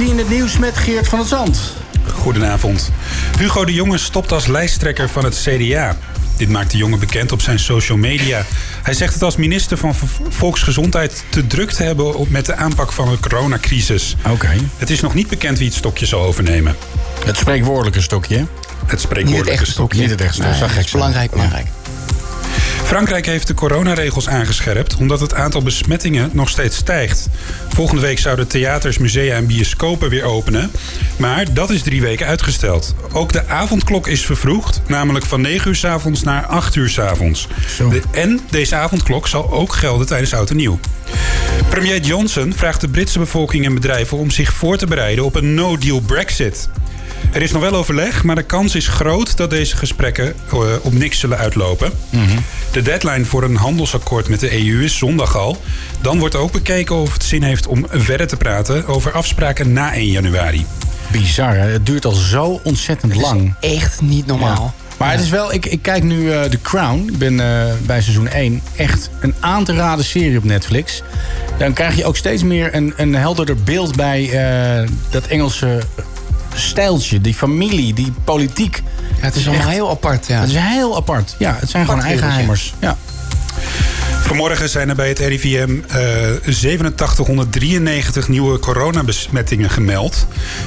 10 het nieuws met Geert van het Zand. Goedenavond. Hugo de Jonge stopt als lijsttrekker van het CDA. Dit maakt de jongen bekend op zijn social media. Hij zegt het als minister van Volksgezondheid te druk te hebben op- met de aanpak van de coronacrisis. Oké. Het is nog niet bekend wie het stokje zal overnemen. Het spreekwoordelijke stokje. Het spreekwoordelijke stokje. Niet het echte stokje. Nee, zou dat is belangrijk, belangrijk. Frankrijk heeft de coronaregels aangescherpt omdat het aantal besmettingen nog steeds stijgt. Volgende week zouden theaters, musea en bioscopen weer openen. Maar dat is drie weken uitgesteld. Ook de avondklok is vervroegd, namelijk van 9 uur s avonds naar 8 uur s avonds. De, en deze avondklok zal ook gelden tijdens Oud en Nieuw. Premier Johnson vraagt de Britse bevolking en bedrijven om zich voor te bereiden op een no-deal Brexit. Er is nog wel overleg, maar de kans is groot dat deze gesprekken eh, op niks zullen uitlopen. De deadline voor een handelsakkoord met de EU is zondag al. Dan wordt ook bekeken of het zin heeft om verder te praten over afspraken na 1 januari. Bizar, hè? het duurt al zo ontzettend lang. Echt niet normaal. Maar het is wel, ik, ik kijk nu eh The Crown. Ik ben eh, bij seizoen 1. Echt een aan te raden serie op Netflix. Dan krijg je ook steeds meer een, een helderder beeld bij eh, dat Engelse stijltje. Die familie, die politiek. Ja, het is allemaal heel apart, ja. Het is heel apart. Ja, het zijn gewoon eigenheimers. Ja. Vanmorgen zijn er bij het RIVM eh 8793 nieuwe coronabesmettingen gemeld.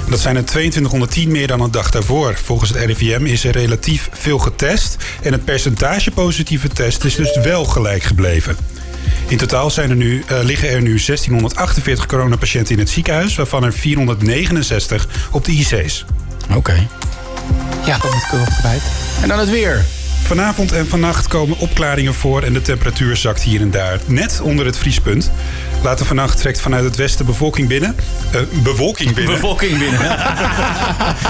Dat zijn er 2210 meer dan een dag daarvoor. Volgens het RIVM is er relatief veel getest. En het percentage positieve testen is dus wel gelijk gebleven. In totaal zijn er nu, eh, liggen er nu 1648 coronapatiënten in het ziekenhuis... waarvan er 469 op de IC's. Oké. Ja, dat moet ik kwijt. En dan het weer. Vanavond en vannacht komen opklaringen voor en de temperatuur zakt hier en daar net onder het vriespunt. Later vannacht trekt vanuit het westen bevolking binnen. Eh, bewolking binnen. Bevolking binnen.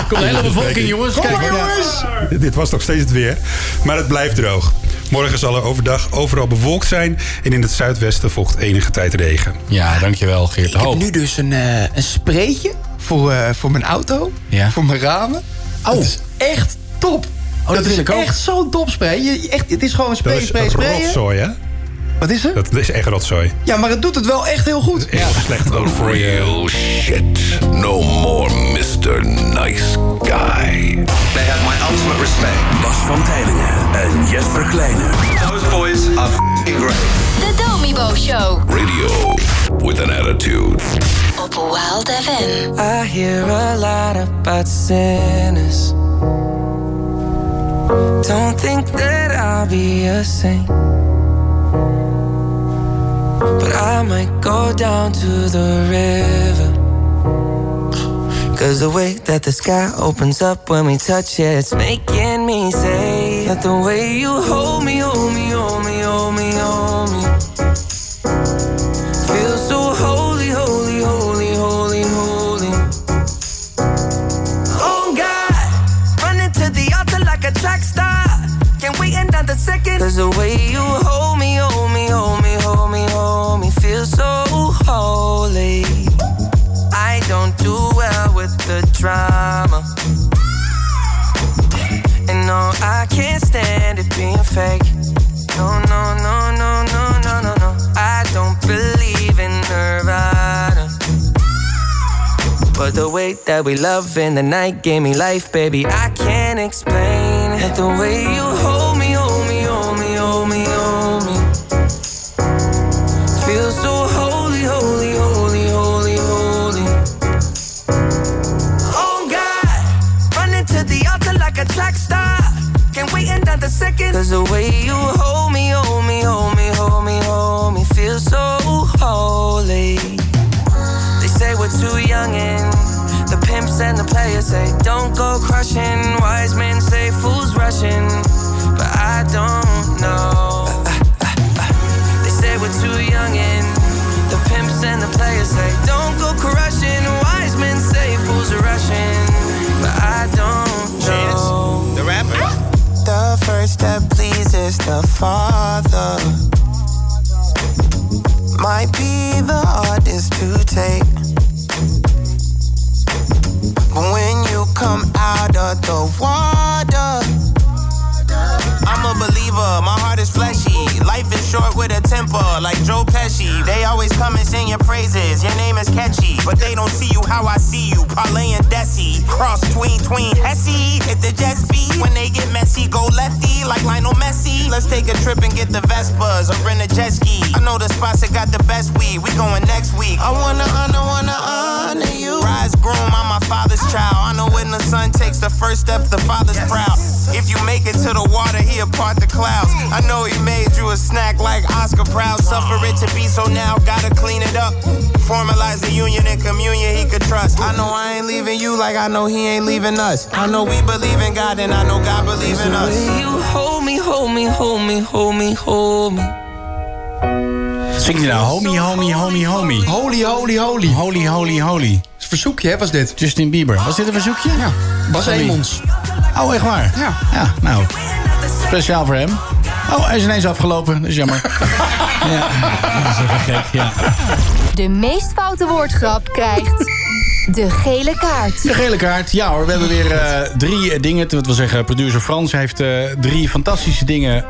Komt de hele bevolking, jongens. Kom Kijk maar, maar, jongens! Dit was nog steeds het weer. Maar het blijft droog. Morgen zal er overdag overal bewolkt zijn. En in het zuidwesten volgt enige tijd regen. Ja, dankjewel Geert Ik heb nu dus een, eh, een spreetje voor, eh, voor mijn auto. Ja. Voor mijn ramen. Oh. Dat is echt top. Oh, dat is echt zo'n top spray. Je, echt, het is gewoon spray, Dat is spray, spray. rotzooi, hè? Wat is er? Dat is echt rotzooi. Ja, maar het doet het wel echt heel goed. Heel slecht ook voor je. Real shit. No more Mr. Nice Guy. They have my ultimate respect. Bas van Tijlingen en Jesper Kleine. Those boys are f***ing great. De Domibo Show. Radio with an attitude. Op Wild FM. I hear a lot about sinners. Don't think that I'll be a saint. But I might go down to the river. Cause the way that the sky opens up when we touch it, it's making me say that the way you hold me, hold me, hold me, hold me, hold me. Feels so holy, holy, holy, holy, holy. Oh God, running to the altar like a track star. Can't wait another second. Cause the way you hold the drama. And no, I can't stand it being fake. No, no, no, no, no, no, no, no. I don't believe in Nirvana. But the way that we love in the night gave me life, baby. I can't explain it. The way you hold second. Cause the way you hold me, hold me, hold me, hold me, hold me, feel so holy. They say we're too young and the pimps and the players say don't go crushing. Wise men say fools rushing, but I don't know. They say we're too young and the pimps and the players say don't go crushing. Wise men say fools rushing, but I don't know. First that pleases the Father might be the hardest to take. But when you come out of the water, I'm a believer, my heart is fleshy. Life is short with a temper, like Joe Pesci. They always come and sing your praises, your name is catchy. But they don't see you how I see you, Parlay and Desi. Cross tween, tween, Hesse. Hit the jet speed, when they get messy, go lefty, like Lionel Messi. Let's take a trip and get the Vespas or rent a jet ski. I know the spots that got the best weed, we going next week. I wanna honor, wanna honor you. Rise groom, I'm my father's child. I know when the son takes the first step, the father's proud. If you make it to the water, he'll part the clouds. I know he made you a snack like Oscar Proud. Suffer it to be so now, gotta clean it up. Formalize the union and communion he could trust. I know I ain't leaving you like I know he ain't leaving us. I know we believe in God and I know God believe in us. you hold me, hold me, hold me, hold me, hold me. Zingt hij nou? Homie, homie, homie, homie. Holy, holy, holy. Holy, holy, holy. Dat een verzoekje, hè, was dit? Justin Bieber. Was dit een verzoekje? Ja. Bas Emons. Oh, echt waar? Ja. Ja, nou. Speciaal voor hem. Oh, hij is ineens afgelopen. Dat is jammer. ja, dat is even gek, ja. De meest foute woordgrap krijgt de gele kaart. De gele kaart, ja hoor. We hebben weer eh, drie dingen. Dat wil zeggen, producer Frans heeft eh, drie fantastische dingen.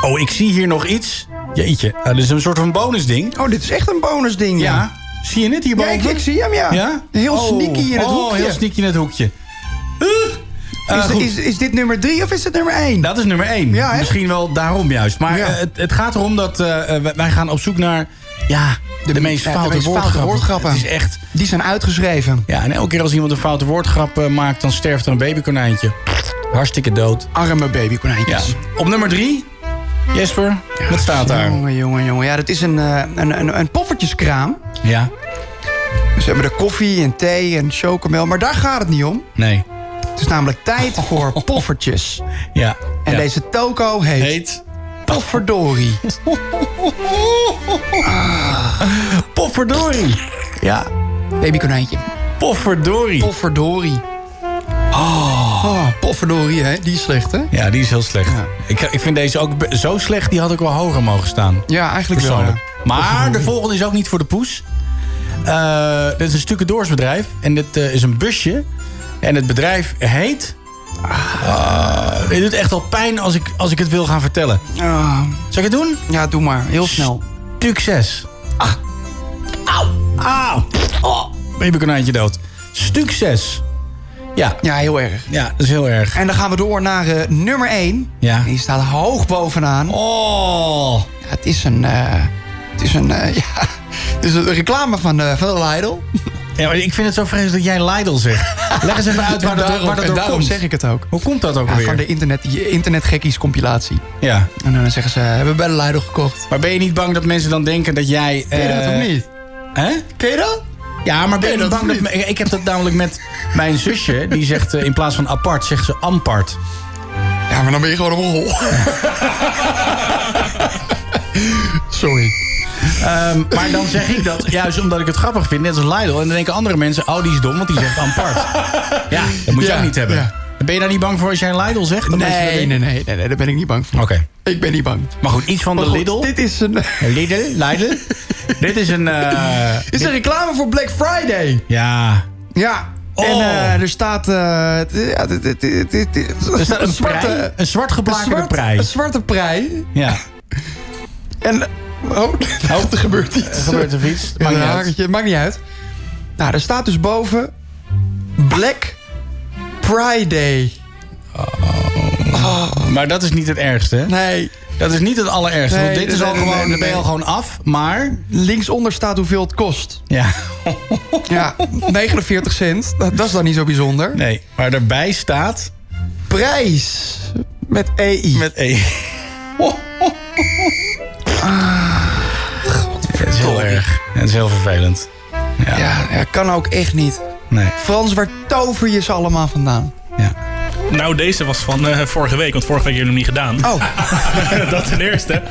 Oh, ik zie hier nog iets. Jeetje, uh, dit is een soort van bonusding. Oh, dit is echt een bonusding, ja. Ja. Zie je het Ja, hierboven? ik, ik zie hem, ja. Ja? Heel Oh, sneaky in het oh, hoekje. heel sneaky in het hoekje. Uh, is, is, is dit nummer drie of is het nummer één? Dat is nummer één. Ja? Misschien wel daarom juist. Maar Ja. eh, het, het gaat erom dat eh, eh, wij- gaan op zoek naar... Ja, de, meest de foute, woordgrappen. woordgrappen. Het is echt... Die zijn uitgeschreven. Ja, en elke keer als iemand een foute woordgrap maakt... dan sterft er een babykonijntje. Hartstikke dood. Arme Ja. babykonijntjes. Op nummer drie, Jesper, wat staat daar? Jongen, jongen, jongen. Ja, dat is een, een, een, een poffertjeskraam. Ja? Ze hebben er koffie en thee en chocomel. Maar daar gaat het niet om. Nee. Het is namelijk tijd voor poffertjes. Ja. En ja. deze toko heet, heet... Pofferdorie. Pofferdorie. Ja. Babykonijntje. Pofferdorie. Pofferdorie. Oh. Oh, potverdorie, hè? Die is slecht, hè? Ja, die is heel slecht. Ik, ik vind deze ook zo slecht, die had ook wel hoger mogen staan. Ja, eigenlijk wel, ja. Maar de volgende is ook niet voor de poes. Eh, dit is een stucadoorsbedrijf. En dit eh, is een busje. En het bedrijf heet... Ah, dit doet echt wel pijn als ik, als ik het wil gaan vertellen. Ah. Zal ik het doen? Ja, doe maar. Heel snel. Succes. Ah. Auw. Auw. Oh. Babykonijntje dood. Succes. Ja. Ja, heel erg. Ja, dat is heel erg. En dan gaan we door naar eh, nummer 1. Ja. Die staat hoog bovenaan. Oh. Ja, het is een... eh, het is een... eh, ja, het is een reclame van, van Lidl. Ja, ik vind het zo vreselijk dat jij Lidl zegt. Leg eens even uit waar dat, daarom- waar dat door daarom komt. zeg ik het ook. Hoe komt dat ook Ja, weer? van de internet, internetgekkies compilatie. Ja. En dan zeggen ze, hebben we bij de Lidl gekocht. Maar ben je niet bang dat mensen dan denken dat jij... Ken je dat eh, of niet? Hè? Ken je dat? Ja, maar ben je je bang dat me- Ik heb dat namelijk met mijn zusje. Die zegt eh, in plaats van apart, zegt ze ampart. Ja, maar dan ben je gewoon een rol. Sorry. Ehm, maar dan zeg ik dat juist omdat ik het grappig vind, net als Lidl. En dan denken andere mensen, oh die is dom, want die zegt ampart. Ja, dat moet je Ja, ook niet hebben. ja. Ben je daar niet bang voor als jij Lidl zegt? Nee, nee, nee, nee, nee, daar ben ik niet bang voor. Oké. Ik ben niet bang. Maar goed, iets van Maar de goed, Lidl. Dit is een... Lidl, Lidl. dit is een... Dit is een reclame voor Black Friday. Ja. Ja. Oh. En eh, er staat... ja, dit- Er staat een, prei, een zwart geblakerde zwart- prei. Een zwarte prei. Ja. En... Oh, er gebeurt iets. Er gebeurt er iets. Maakt niet een uit. maakt niet uit. Nou, er staat dus boven... Black Friday. Maar dat is niet het ergste. hè? Nee. Dat is niet het allerergste. Nee, want dit is al nee, gewoon, nee, dan ben je al gewoon af. Maar... Linksonder staat hoeveel het kost. Ja. Ja, 49 cent. Dat, dat is dan niet zo bijzonder. Nee, maar daarbij staat... Prijs. Met EI. Met E. Het is heel erg. Het is heel vervelend. Ja. Ja, ja, kan ook echt niet. Nee. Frans, waar tover je ze allemaal vandaan? Nou, deze was van eh, vorige week, want vorige week hebben we hem niet gedaan. Oh. dat ten eerste.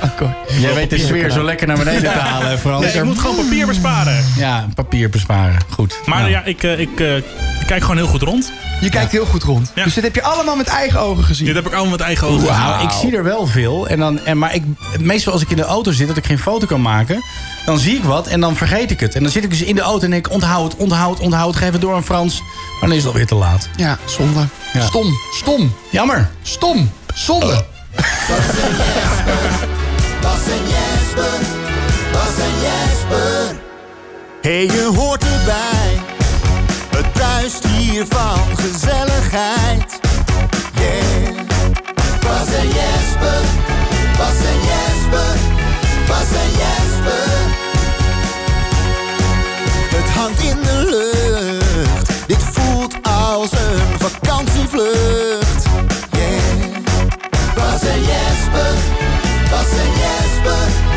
Jij weet de sfeer zo lekker naar beneden te halen. Nee, ik moet gewoon papier besparen. Ja, papier besparen. Goed. Maar Nou. ja, ik, eh, ik, eh, ik kijk gewoon heel goed rond. Je kijkt heel goed rond. Dus dit heb je allemaal met eigen ogen gezien. Dit heb ik allemaal met eigen ogen Nou, gezien. ik zie er wel veel. En dan, en, maar ik, meestal als ik in de auto zit, dat ik geen foto kan maken... dan zie ik wat en dan vergeet ik het. En dan zit ik dus in de auto en denk ik... onthoud, onthoud, onthoud, geef het door aan Frans. Maar dan is het alweer te laat. Ja, zonde. Ja. Stom. Stom. Jammer. Stom. Zonde. Bas en Jesper, Bas en Jesper. Hey, je hoort erbij. Het bruist hier van gezelligheid. Yeah. Bas en Jesper, Bas en Jesper, Bas en Jesper. Het hangt in de lucht. Dit voelt als een vakantievlucht. Yeah. Bas en Jesper, Bas en Jesper,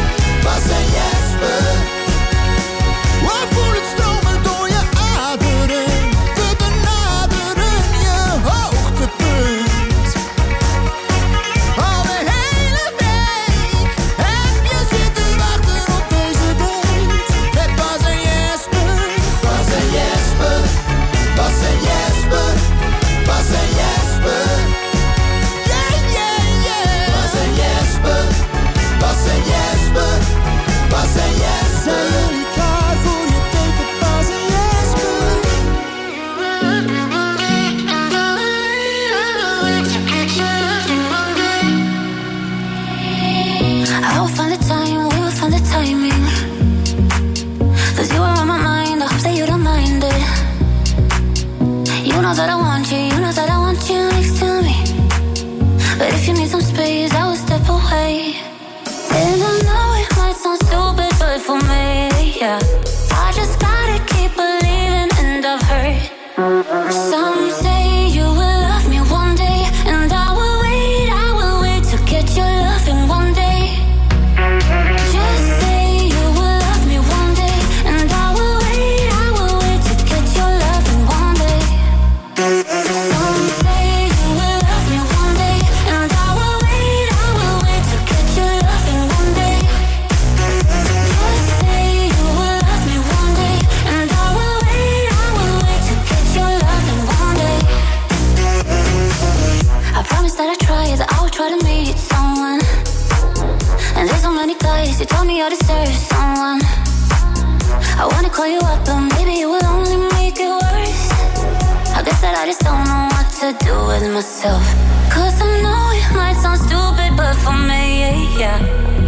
to do with myself. Cause I know it might sound stupid, but for me, yeah.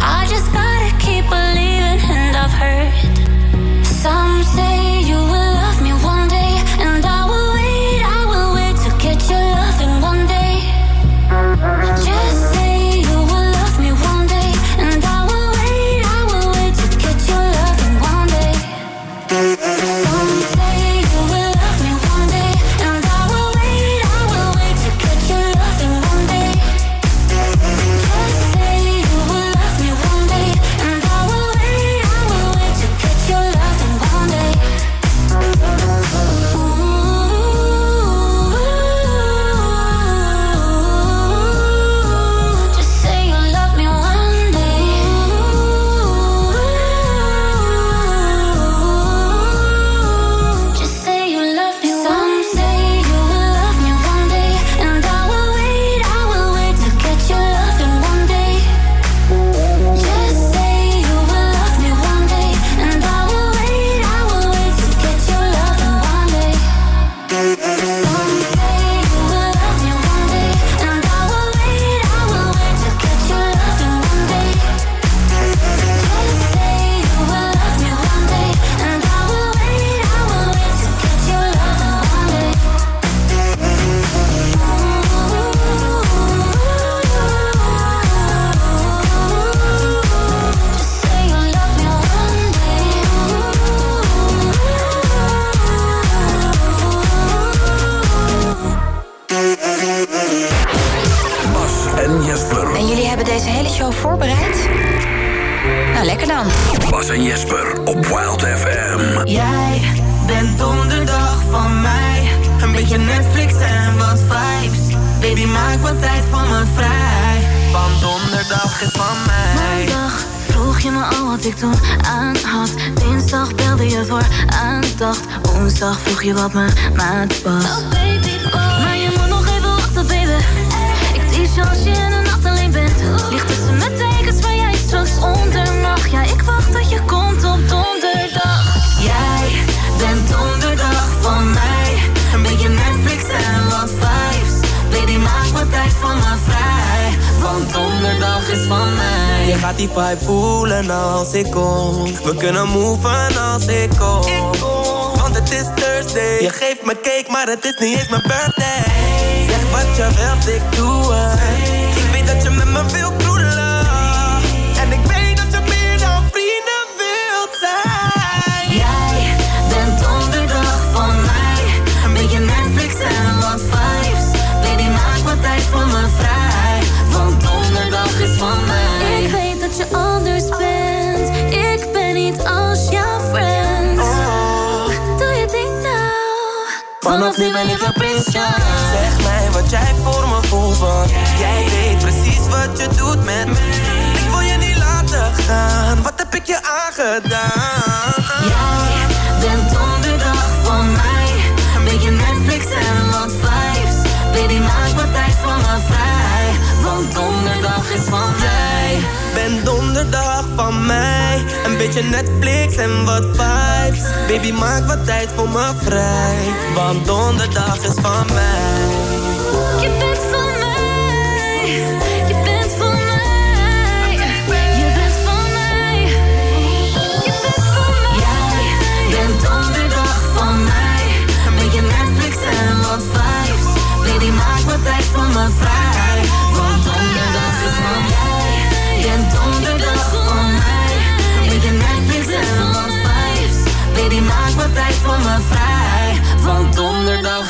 I just gotta keep believing, and I've heard some say you will.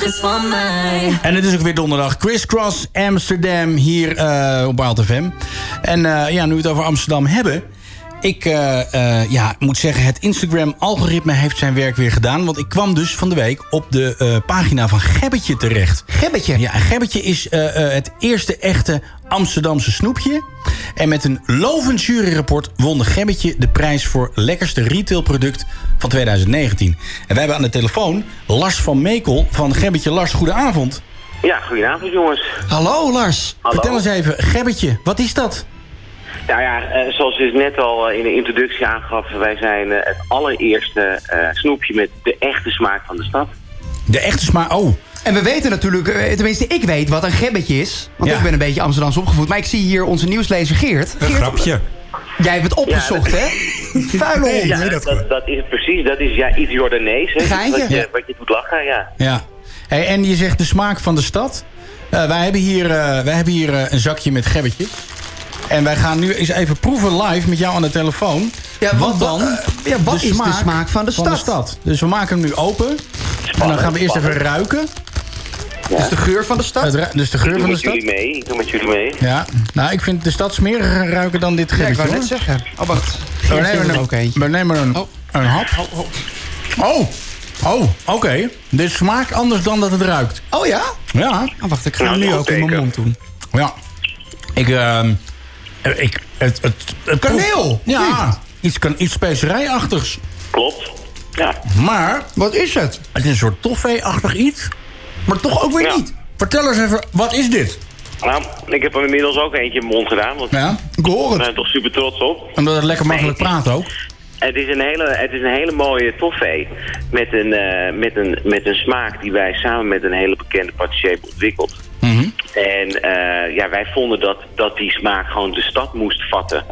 is van mij. En het is ook weer donderdag. Crisscross Amsterdam hier eh, op Baal FM. En eh, ja, nu we het over Amsterdam hebben... Ik eh, eh, ja, moet zeggen, het Instagram-algoritme heeft zijn werk weer gedaan. Want ik kwam dus van de week op de eh, pagina van Gebbetje terecht. Gebbetje? Ja, Gebbetje is het eerste echte Amsterdamse snoepje. En met een lovend juryrapport won de Gebbetje de prijs voor lekkerste retailproduct van 2019. En wij hebben aan de telefoon Lars van Mekel van Gebbetje. Lars, goedenavond. Ja, goedenavond jongens. Hallo Lars. Hallo. Vertel eens even, Gebbetje, wat is dat? Nou ja, eh, zoals ik net al eh, in de introductie aangaf, wij zijn eh, het allereerste snoepje met de echte smaak van de stad. De echte smaak, oh. En we weten natuurlijk, tenminste ik weet wat een gebbetje is. Want ik ben een beetje Amsterdams opgevoed. Maar ik zie hier onze nieuwslezer Geert. Een grapje. Jij hebt het opgezocht, hè? Vuile nee, dat, dat, is precies. Dat is ja, iets Jordanees. Hè? Dus Geintje. Wat je, wat je doet lachen, ja. ja. Hey, en je zegt de smaak van de stad. wij hebben hier, wij hebben hier een zakje met gebbetje. En wij gaan nu eens even proeven live met jou aan de telefoon. Ja, wat wat- dan? eh, ja, wat is de smaak van de stad? Dus we maken hem nu open. en dan gaan we eerst even ruiken. Dus de geur van de stad? Het dus de Ik geur doe van de met stad. jullie mee. Ik doe met jullie mee. Ja, nou, ik vind de stad smeriger ruiken dan dit Ja, ik wou net zeggen. Oh, wacht. We nemen, er een, ook eentje. we nemen een, een hap. Oh, oh, oké. Dit smaakt anders dan dat het ruikt. Oh ja? Ja. Oh, wacht, ik ga Nou, hem nu ook in mijn mond doen. Ja. Ik, ehm ik, het, het, het Kaneel! Ja, iets, kan, iets specerijachtigs. Klopt. Ja. Maar... Wat is het? Het is een soort toffee-achtig iets. Maar toch ook weer Ja. niet. Vertel eens even, wat is dit? Nou, ik heb hem inmiddels ook eentje in mijn mond gedaan. Want Ja, ik hoor we het. zijn toch super trots op. omdat het lekker makkelijk Nee. praat ook. Het is een hele, het is een hele mooie toffee. Met een, eh, met, een, met een smaak die wij samen met een hele bekende patissier hebben ontwikkeld. Mhm. En eh, ja, wij vonden dat, dat die smaak gewoon de stad moest vatten.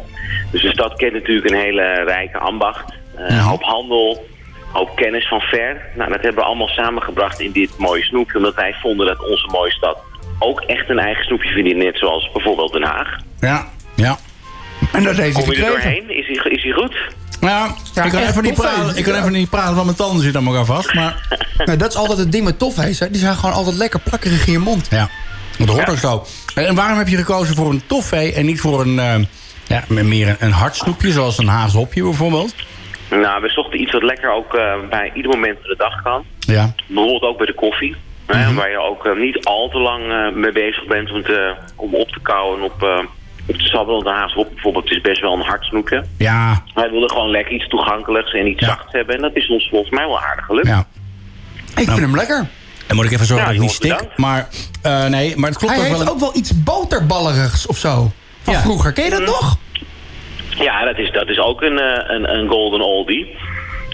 Dus de stad kent natuurlijk een hele rijke ambacht. eh, Een hoop handel, hoop kennis van ver. Nou, dat hebben we allemaal samengebracht in dit mooie snoepje. Omdat wij vonden dat onze mooie stad ook echt een eigen snoepje verdient. Net zoals bijvoorbeeld Den Haag. Ja, ja. En dat heeft hij Kom je er gekregen. doorheen? Is hij, is hij goed? Ja, Ja, ik, kan even niet praten, ik kan even niet praten, want mijn tanden zitten aan elkaar vast. Maar Nou, dat is altijd het ding met toffees. hè. Die zijn gewoon altijd lekker plakkerig in je mond. ja, dat hoort ook zo. En waarom heb je gekozen voor een toffee en niet voor een, eh, ja, meer een, een hard snoepje, zoals een haashopje bijvoorbeeld? Nou, we zochten iets wat lekker ook eh, bij ieder moment van de dag kan. Ja. Bijvoorbeeld ook bij de koffie. hè, Mhm. waar je ook eh, niet al te lang eh, mee bezig bent om, te, om op te kouwen en op, eh, op te sabbelen. Want de haashop bijvoorbeeld is best wel een hard snoepje. Ja, Wij wilden gewoon lekker iets toegankelijks en iets Ja. zachts hebben. En dat is ons volgens mij wel aardig gelukt. ja. Ik vind hem lekker. En moet ik even zorgen Ja, dat ik niet stik. Maar eh, nee, maar het klopt Hij ook heeft wel. ook wel iets boterballerigs of zo. Van Ja. vroeger. Ken je dat nog? Ja, dat is, dat is ook een, eh, een, een golden oldie.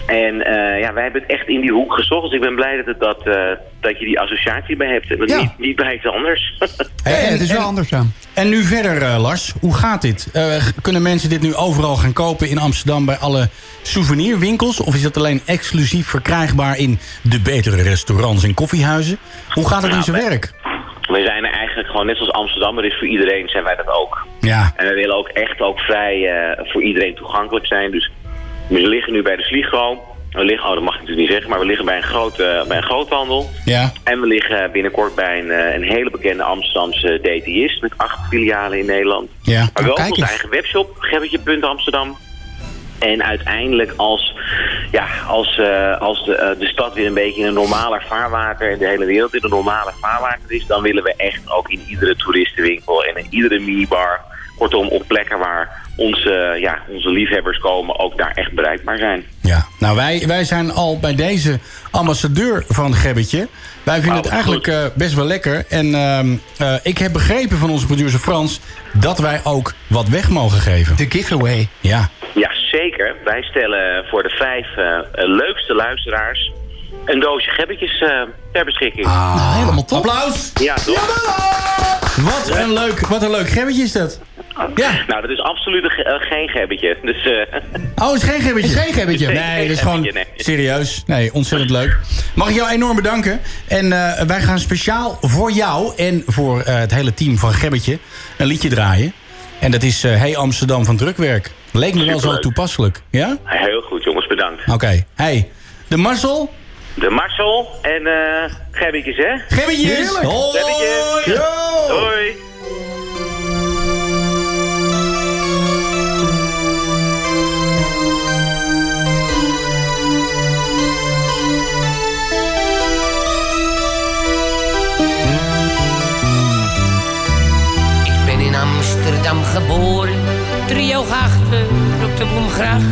En eh, ja, wij hebben het echt in die hoek gezocht. Dus ik ben blij dat, het dat, eh, dat je die associatie bij hebt. Ja. niet, niet bij iets anders. Ja, ja, het is wel en- anders aan. En nu verder, eh, Lars. Hoe gaat dit? Eh, kunnen mensen dit nu overal gaan kopen in Amsterdam bij alle souvenirwinkels? Of is dat alleen exclusief verkrijgbaar in de betere restaurants en koffiehuizen? Hoe gaat het in Nou, zijn werk? We zijn er eigenlijk gewoon net zoals Amsterdam. Er is voor iedereen, zijn wij dat ook. Ja, En we willen ook echt ook vrij eh, voor iedereen toegankelijk zijn. Dus we liggen nu bij de Sligo. We liggen, oh dat mag ik natuurlijk niet zeggen, maar we liggen bij een, grote, bij een groothandel. ja. En we liggen binnenkort bij een, eh, een hele bekende Amsterdamse DTist met acht filialen in Nederland. Ja. Maar wel Oh, kijk onze eigen webshop, gebbetje.amsterdam. En uiteindelijk als, ja, als, eh, als de, eh, de stad weer een beetje in een normaler vaarwater... en de hele wereld in een normaler vaarwater is... dan willen we echt ook in iedere toeristenwinkel en in iedere minibar... kortom op plekken waar onze, ja, onze liefhebbers komen... ook daar echt bereikbaar zijn. Ja, nou wij, wij zijn al bij deze ambassadeur van Gebbetje. Wij vinden Oh, het eigenlijk eh, best wel lekker. En ehm, eh, ik heb begrepen van onze producer Frans... dat wij ook wat weg mogen geven. De giveaway. Ja, Ja, zeker. Wij stellen voor de vijf eh, leukste luisteraars... een doosje gebbetjes eh, ter beschikking. Nou, helemaal top. applaus! Ja, toch? Wat een leuk, wat een leuk gebbetje is dat. Ja. Nou, dat is absoluut ge- eh, geen gebbetje. Dus, eh, Oh, het is geen gebbetje? Is geen gebbetje. Nee, dat is gewoon nee. serieus. Nee, ontzettend leuk. Mag ik jou enorm bedanken. En eh, wij gaan speciaal voor jou en voor eh, het hele team van Gebbetje een liedje draaien. En dat is eh, Hey Amsterdam van Drukwerk. Leek me wel zo toepasselijk. Ja? heel goed, jongens. Bedankt. Oké. Hey, de Marcel. De Marcel en eh gebbetjes, hè? Gebbetjes. Heerlijk. Hoi. Gebbetjes. Hoi. Geboren, driehoog achter op de Bloemgracht.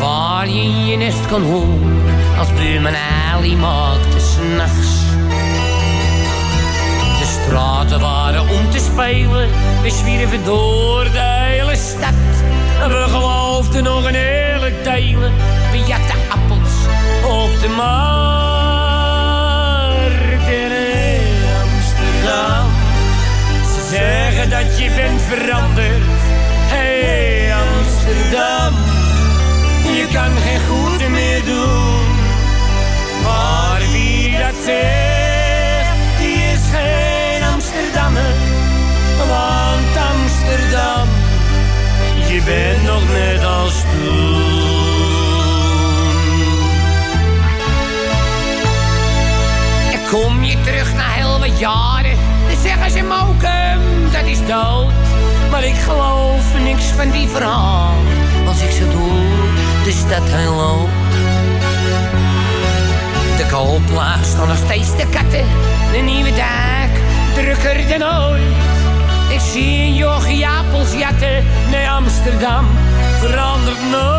Waar je je nest kon horen, als buurman Ali maakte s'nachts. De straten waren om te spelen. We zwierven door de hele stad. En we geloofden nog een hele delen. We jatten appels op de markt zeggen dat je bent veranderd. Hey Amsterdam, je kan geen goed meer doen. Maar wie dat zegt, die is geen Amsterdammer. Want Amsterdam, je bent nog net als toen. En kom je terug na heel wat jaren, dan zeggen ze dat Maar ik geloof niks van die verhaal, als ik zo door de stad heen loop. De koolplaats staan nog steeds de katten. De nieuwe dak, drukker dan ooit. Ik zie een jochie appels jatten. Nee, Amsterdam verandert nooit.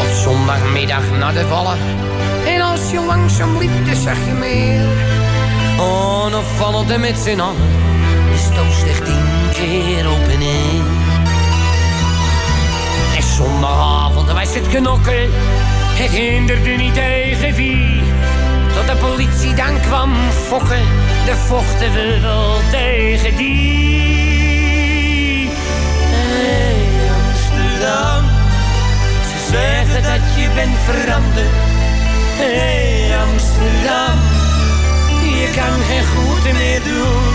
Op zondagmiddag naar de vallen. Je langzaam liep, dan zag je meer. Oh, dan vallen de met z'n allen. De stoot zich tien keer op en neer. En zondagavond was het knokken. Het hinderde niet tegen wie. Tot de politie dan kwam fokken. De vochten we wel tegen die. Hey Amsterdam. Ze zeggen dat je bent veranderd. Hey Amsterdam. Je kan geen goed meer doen.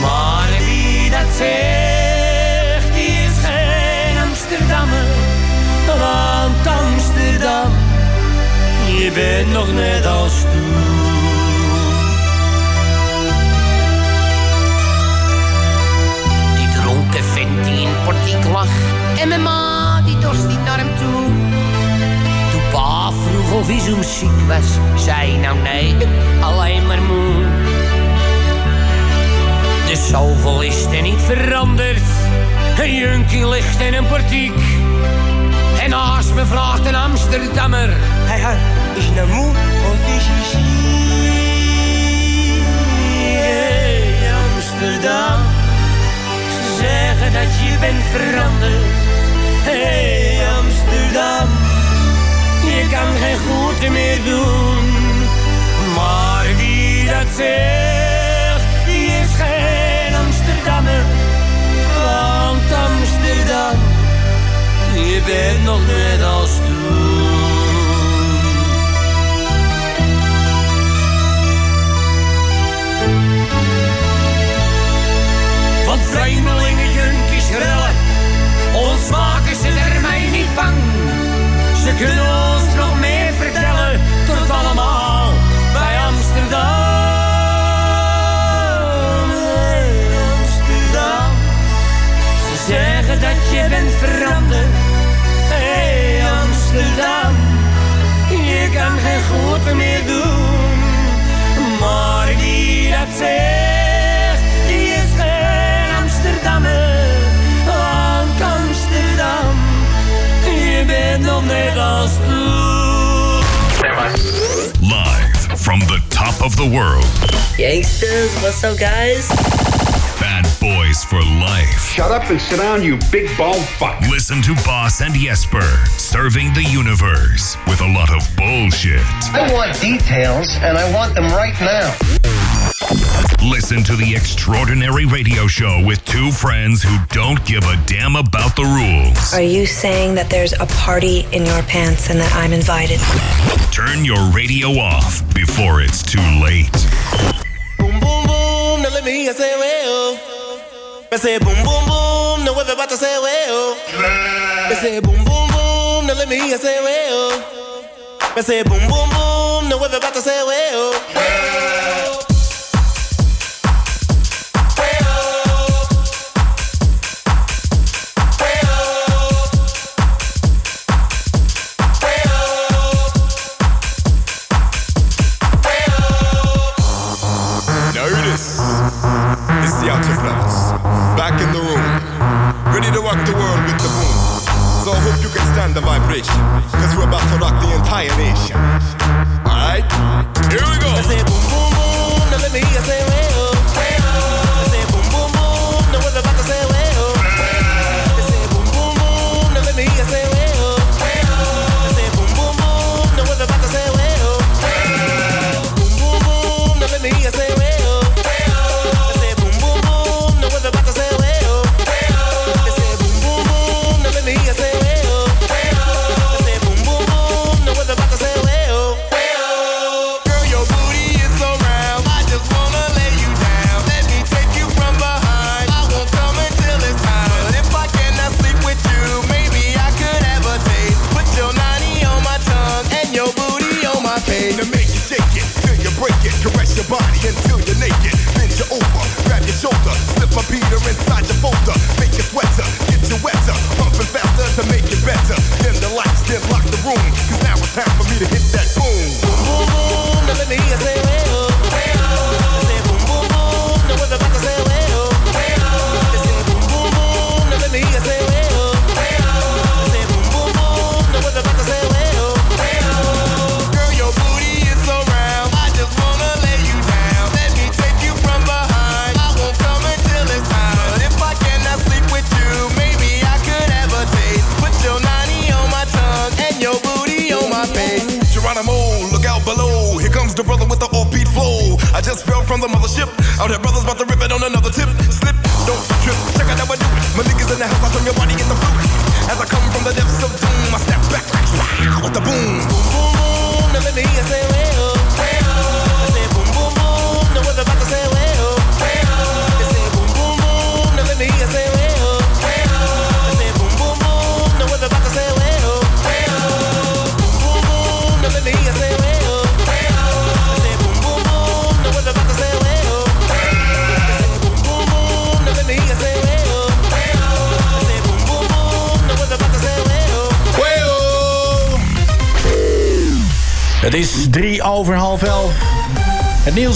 Maar wie dat zegt, die is geen Amsterdammer. Want Amsterdam, je bent nog net als toen. Die dronken vent die in portiek lag. En mijn ma, die dorst niet naar hem toe. Toen pa vroeg of hij ziek was, zei hij, nou nee, alleen maar moe. De zoveel is er niet veranderd. Een junkie ligt in een portiek. En naast me vraagt een Amsterdammer. Hij hij, is nou moe of is je ziek? Hey, Amsterdam. Ze zeggen dat je bent veranderd. Hey, Amsterdam. Je kan geen goed meer doen. Maar wie dat zegt, die is geen Amsterdammer. Want Amsterdam, je bent nog net als toen. Want vreemdelingen, junkies, rellen, ons maken ze er mij niet bang. Ze kunnen dat je bent veranderd. Hey, Amsterdam. Je kan geen goed meer doen. Maar wie dat zegt, die is geen Amsterdammer. Want Amsterdam, je bent nog net als toen. Live from the top of the world. Gangsters, what's up, guys? Bad Boys for Life. Shut up and sit down, you big bald fuck. Listen to Boss and Jesper serving the universe with a lot of bullshit. I want details, and I want them right now. Listen to the extraordinary radio show with two friends who don't give a damn about the rules. Are you saying that there's a party in your pants and that I'm invited? Turn your radio off before it's too late. Boom, boom, boom, no let me hear say well. Me say boom, boom, boom, no everybody say well. Me say boom, boom, boom, no let me hear say well. Me say boom, boom, boom, no everybody say well.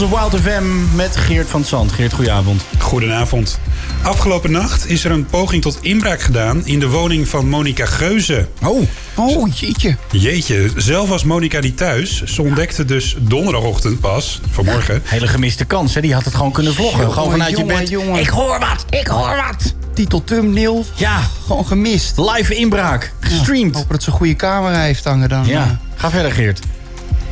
Op Wild FM met Geert van Zand. Geert, goedenavond. Goedenavond. Afgelopen nacht is er een poging tot inbraak gedaan in de woning van Monica Geuze. Oh, oh jeetje. Jeetje, zelf was Monica niet thuis. Ze ontdekte dus donderdagochtend pas, vanmorgen. Hele gemiste kans, hè? Die had het gewoon kunnen vloggen. Jongen, gewoon vanuit jongen, je bed. jongen. Ik hoor wat, ik hoor wat. Titel thumbnail. Ja. Gewoon gemist. Live inbraak. Gestreamd. hoop dat ze een goede camera heeft hangen dan. Ja, ga verder Geert.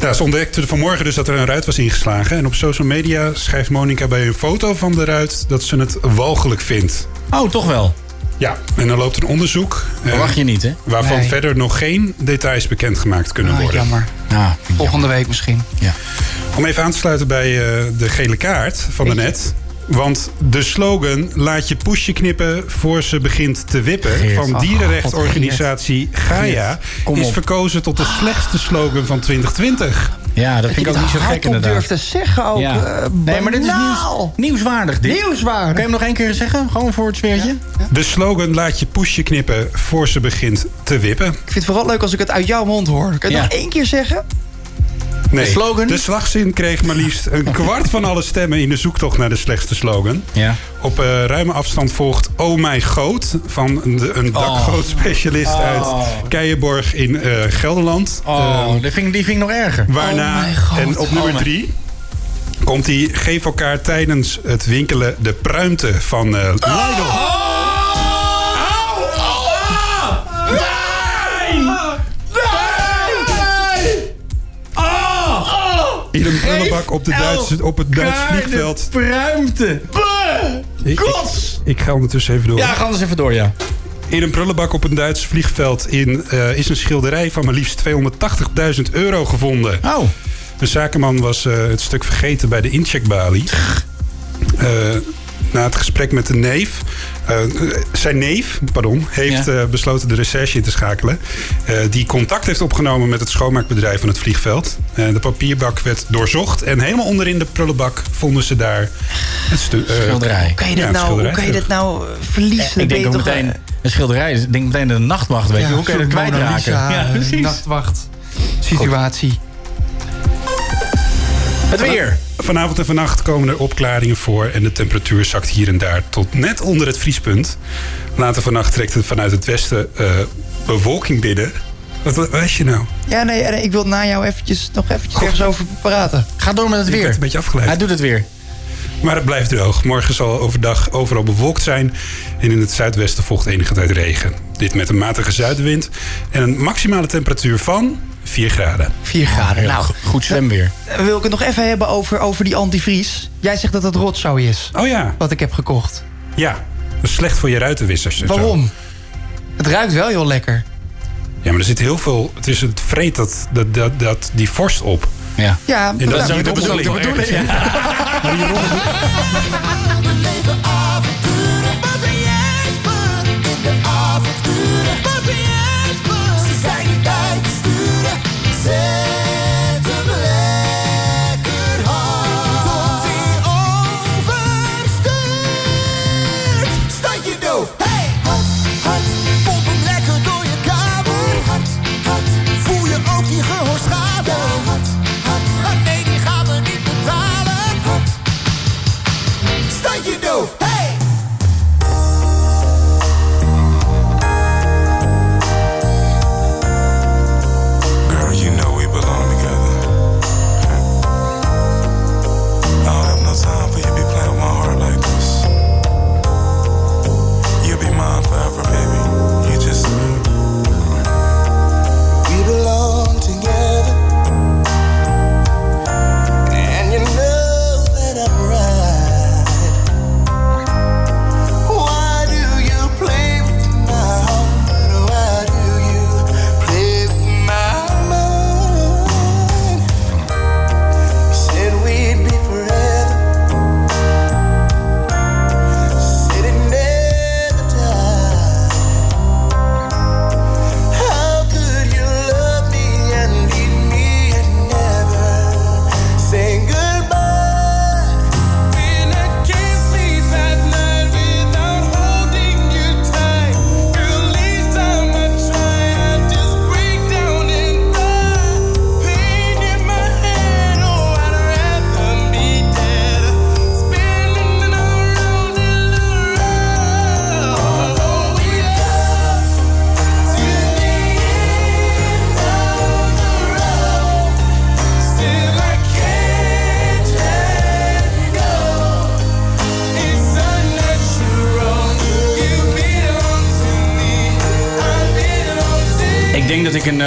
Ja, ze ontdekte vanmorgen dus dat er een ruit was ingeslagen. En op social media schrijft Monica bij een foto van de ruit dat ze het walgelijk vindt. Oh, toch wel? Ja, en er loopt een onderzoek. eh, Verwacht je niet, hè? Waarvan Nee. verder nog geen details bekendgemaakt kunnen Ah, worden. jammer. Ja, Volgende week misschien. Ja. Om even aan te sluiten bij eh, de gele kaart van de net. Want de slogan laat je poesje knippen voor ze begint te wippen... Geert. van Oh, dierenrechtenorganisatie Gaia... is verkozen tot de slechtste slogan van 2020. Ja, dat vind ik ook niet zo gek inderdaad. durft te zeggen ook. Ja. eh, Nee, maar dit is nieuws, nieuwswaardig. Dit. Nieuwswaardig. Kan je hem nog één keer zeggen? Gewoon voor het sfeertje? De slogan laat je poesje knippen voor ze begint te wippen. Ik vind het vooral leuk als ik het uit jouw mond hoor. Kan je Ja. het nog één keer zeggen? Nee, De slogan? de slagzin kreeg maar liefst een kwart van alle stemmen... in de zoektocht naar de slechtste slogan. Ja. Op eh, ruime afstand volgt Oh My Goot... van de- een dakgootspecialist Oh. uit Keijenborg in eh, Gelderland. Oh, Ehm, die, vind, ik- die vind ik nog erger. waarna, Oh en op nummer Oh my- drie... komt hij geef elkaar tijdens het winkelen de pruimte van eh Lidl. In een prullenbak op, de Duitse, op het Duits vliegveld. Pruimte. Ik, Kots! ik, ik ga ondertussen even door. Ja, ga anders even door, ja. In een prullenbak op een Duits vliegveld in, eh, is een schilderij van maar liefst 280.000 euro gevonden. Oh. De zakenman was eh, het stuk vergeten bij de incheckbalie. Eh, na het gesprek met de neef, eh, zijn neef, pardon, heeft Ja. eh, besloten de recherche in te schakelen. eh, die contact heeft opgenomen met het schoonmaakbedrijf van het vliegveld. De papierbak werd doorzocht en helemaal onderin de prullenbak vonden ze daar het stu- eh, Schilderij. Hoe kan je Ja, het nou, hoe kan je dit nou eh, verliezen? Ik denk ook meteen, een schilderij. Ik denk meteen de nachtwacht, weet je. Hoe kan je dat kwijtraken? Lisa, Ja, precies. Nachtwacht. Situatie. Het weer. Vanavond en vannacht komen er opklaringen voor en de temperatuur zakt hier en daar tot net onder het vriespunt. Later vannacht trekt het vanuit het westen eh, bewolking binnen. Wat, wat was je nou? Ja, nee, nee, ik wil na jou eventjes, nog eventjes ergens over praten. Ga door met het Ik weer. werd een beetje afgeleid. Hij doet het weer. Maar het blijft droog. Morgen zal overdag overal bewolkt zijn. En in het zuidwesten volgt enige tijd regen. Dit met een matige zuidenwind. En een maximale temperatuur van 4 graden. 4 graden. Nou, Goed zwemweer. eh, wil ik het nog even hebben over, over die antivries. Jij zegt dat het rotzooi is, Oh ja, wat ik heb gekocht. ja. Dat is slecht voor je ruitenwissers. zo. Waarom? Het ruikt wel heel lekker. Ja, maar er zit heel veel... Het, is, het vreet dat, dat, dat, dat, die vorst op. Ja. Ja, En dat is ook de bedoeling. de bedoeling.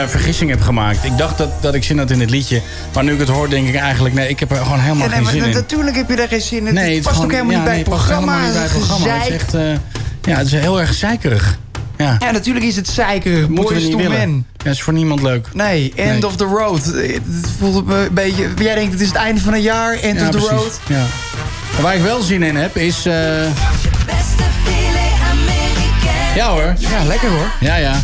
een eh, vergissing heb gemaakt. Ik dacht dat, dat ik zin had in het liedje. Maar nu ik het hoor, denk ik eigenlijk... nee, ik heb er gewoon helemaal Ja, nee, geen maar zin in. natuurlijk heb je daar geen zin in. Nee, het past gewoon- ook helemaal ja, niet bij nee, het past helemaal programma. niet bij het programma. Het is echt, eh, ja, het is heel erg zeikerig. Ja. Ja, natuurlijk is het we Boys niet to men. Ja, is voor niemand leuk. Nee, end Nee. of the road. Eh, Het voelt me een beetje... Jij denkt het is het einde van het jaar, end Ja, of the precies. road. Ja. Maar waar ik wel zin in heb, is... eh, Ja hoor. Ja, lekker hoor. Ja. Ja,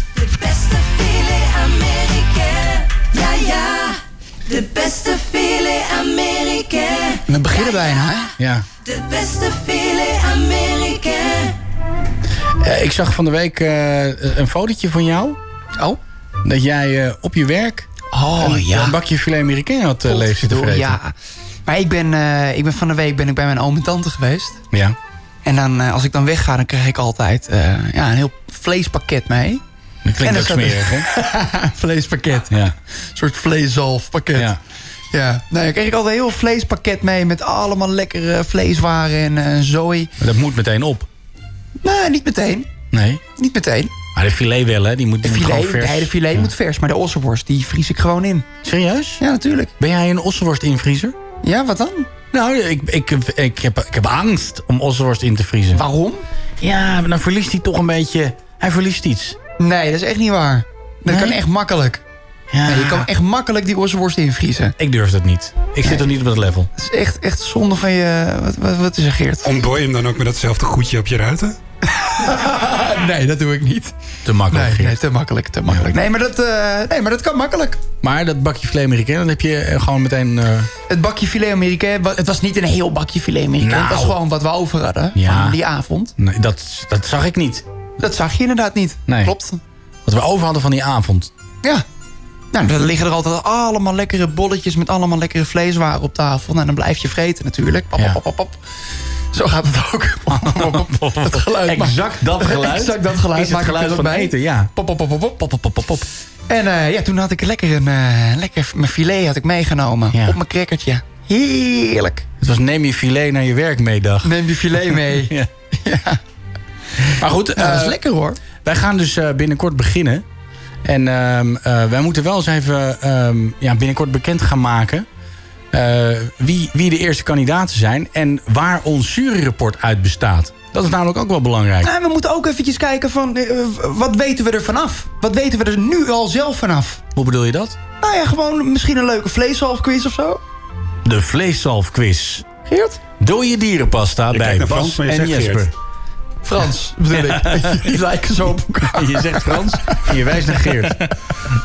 beginnen bijna, hè? Ja. De beste filet Amerikaan. Eh, ik zag van de week eh, een fotootje van jou. Oh? Dat jij eh, op je werk Oh, een, ja. een bakje filet americain had uh, leven zitten vreten. Ja. Maar ik ben, eh, ik ben van de week ben ik bij mijn oom en tante geweest. Ja. En dan, eh, als ik dan wegga, dan krijg ik altijd eh, ja, een heel vleespakket mee. Dat klinkt En ook smerig, hè? vleespakket. Ja. Een soort vleeszalfpakket. Ja. Ja, nee, dan kreeg ik altijd een heel vleespakket mee met allemaal lekkere vleeswaren en eh zooi. Maar dat moet meteen op. Nee, niet meteen. Nee. Niet meteen. Maar de filet wel, hè? Die moet, De die moet gewoon vers. nee, de filet moet vers, maar de ossenworst die vries ik gewoon in. Serieus? Ja, natuurlijk. Ben jij een ossenworst invriezer? Ja, wat dan? Nou, ik, ik, ik, heb, ik heb angst om ossenworst in te vriezen. Waarom? Ja, maar dan verliest hij toch een beetje... Hij verliest iets. Nee, dat is echt niet waar. Dat Nee? kan echt makkelijk. Ja. Nee, je kan echt makkelijk die ossenworst invriezen. Ik durf dat niet. Ik zit er niet op dat level. Dat is echt, echt zonde van je... Wat, wat, wat is er, Geert? Ontdooi je hem dan ook met datzelfde goedje op je ruiten? nee, dat doe ik niet. Te makkelijk, Nee, Geert. nee te makkelijk, te makkelijk. Nee, maar dat, eh, nee, maar dat kan makkelijk. Maar dat bakje filet americain, dat heb je eh, gewoon meteen... eh, Het bakje filet americain, wa- het was niet een heel bakje filet americain. Nou. Het was gewoon wat we over hadden Ja. van die avond. nee, dat, dat zag ik niet. Dat zag je inderdaad niet. Nee. Klopt. Wat we over hadden van die avond. Ja. Nou, dan liggen er altijd allemaal lekkere bolletjes met allemaal lekkere vleeswaren op tafel. Nou, dan blijf je vreten natuurlijk. Pop, Ja. pop, pop, pop. Zo gaat het ook. dat geluid. Exact dat geluid. Exact dat geluid. Is het geluid ook van eten, ja. Pop, pop, pop, pop, pop. Pop, pop, pop. En eh, ja, toen had ik lekker een eh, lekker mijn filet had ik meegenomen Ja. op mijn crackertje. Heerlijk. Het was neem je filet naar je werk mee dag. Neem je filet mee. Ja. Maar goed, Ja, dat is eh, lekker hoor. wij gaan dus binnenkort beginnen. En ehm, eh, wij moeten wel eens even ehm, ja, binnenkort bekend gaan maken... eh, wie, wie de eerste kandidaten zijn en waar ons juryrapport uit bestaat. Dat is namelijk ook wel belangrijk. Nou, we moeten ook eventjes kijken van eh, wat weten we er vanaf? Wat weten we er nu al zelf vanaf? Hoe bedoel je dat? Nou ja, gewoon misschien een leuke vleeshalfquiz of zo. De vleeszalfquiz. Geert? Dierenpasta Je bij kijkt naar Bas Frans, en Jesper. Geert. Frans, bedoel ik. Die lijken zo op elkaar. Je zegt Frans en je wijst naar Geert.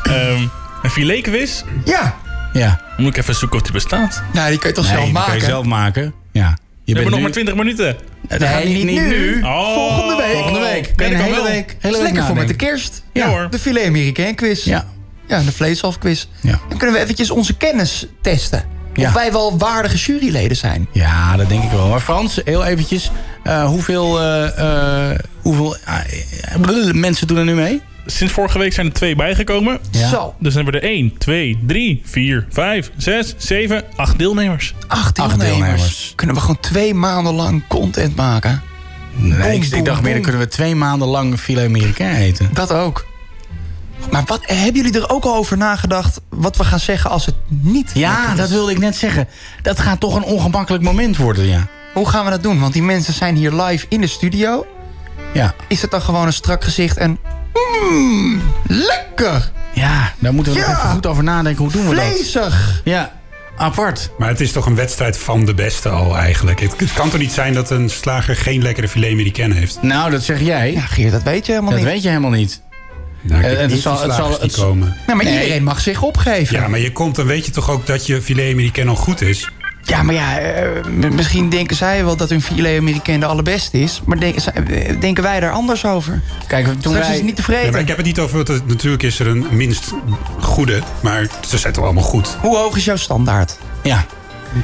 Ehm, een filetquiz? Ja. Ja. Moet ik even zoeken of die bestaat. Nou, die kan je toch Nee, zelf die maken? kan je zelf maken. Ja. Je We hebben nog nu- maar 20 minuten. Gaat Nee, niet nu. Oh. Volgende week. Volgende week. Je ik hele wel. week, hele is week lekker voor met de kerst. Ja, hoor. De filet americain quiz. Ja. Ja, de vleeshalfquiz. Ja. Dan kunnen we eventjes onze kennis testen. Ja. Of wij wel waardige juryleden zijn. Ja, dat denk ik wel. Maar Frans, heel eventjes. Eh, hoeveel eh, eh, hoeveel mensen doen er nu mee? Sinds vorige week zijn er twee bijgekomen. Ja. Zo, Dus dan hebben we er 1, 2, 3, 4, 5, 6, 7, 8 deelnemers. acht deelnemers. deelnemers. Kunnen we gewoon twee maanden lang content maken? Nee, Boom, ik, boom, dacht meer, dan kunnen we twee maanden lang filet americain eten. Dat ook. Maar wat, hebben jullie er ook al over nagedacht wat we gaan zeggen als het niet Ja, dat wilde ik net zeggen. Dat gaat toch een ongemakkelijk moment worden, ja. Hoe gaan we dat doen? Want die mensen zijn hier live in de studio. Ja, Is het dan gewoon een strak gezicht en... Mmm, lekker! ja daar moeten we nog Ja. even goed over nadenken. Hoe doen we dat? Vlezig! Ja, apart. Maar het is toch een wedstrijd van de beste al eigenlijk. Het, het kan toch niet zijn dat een slager geen lekkere filet americain heeft? Nou, dat zeg jij. Ja, Geert, dat weet je helemaal dat niet. weet je helemaal niet. Nou, ik Eh, het niet zal- het zal- het komen. Nou, maar Nee. iedereen mag zich opgeven. Ja, maar je komt, dan weet je toch ook dat je filet americain al goed is? Ja, maar ja, eh, misschien denken zij wel dat hun filet americain de allerbeste is. Maar denken, zij- eh, denken wij daar anders over? Kijk, toen Straks is wij... het niet Ja, tevreden. maar ik heb het niet over, het, natuurlijk is er een minst goede, maar ze zijn toch allemaal goed. Hoe hoog is jouw standaard? Ja.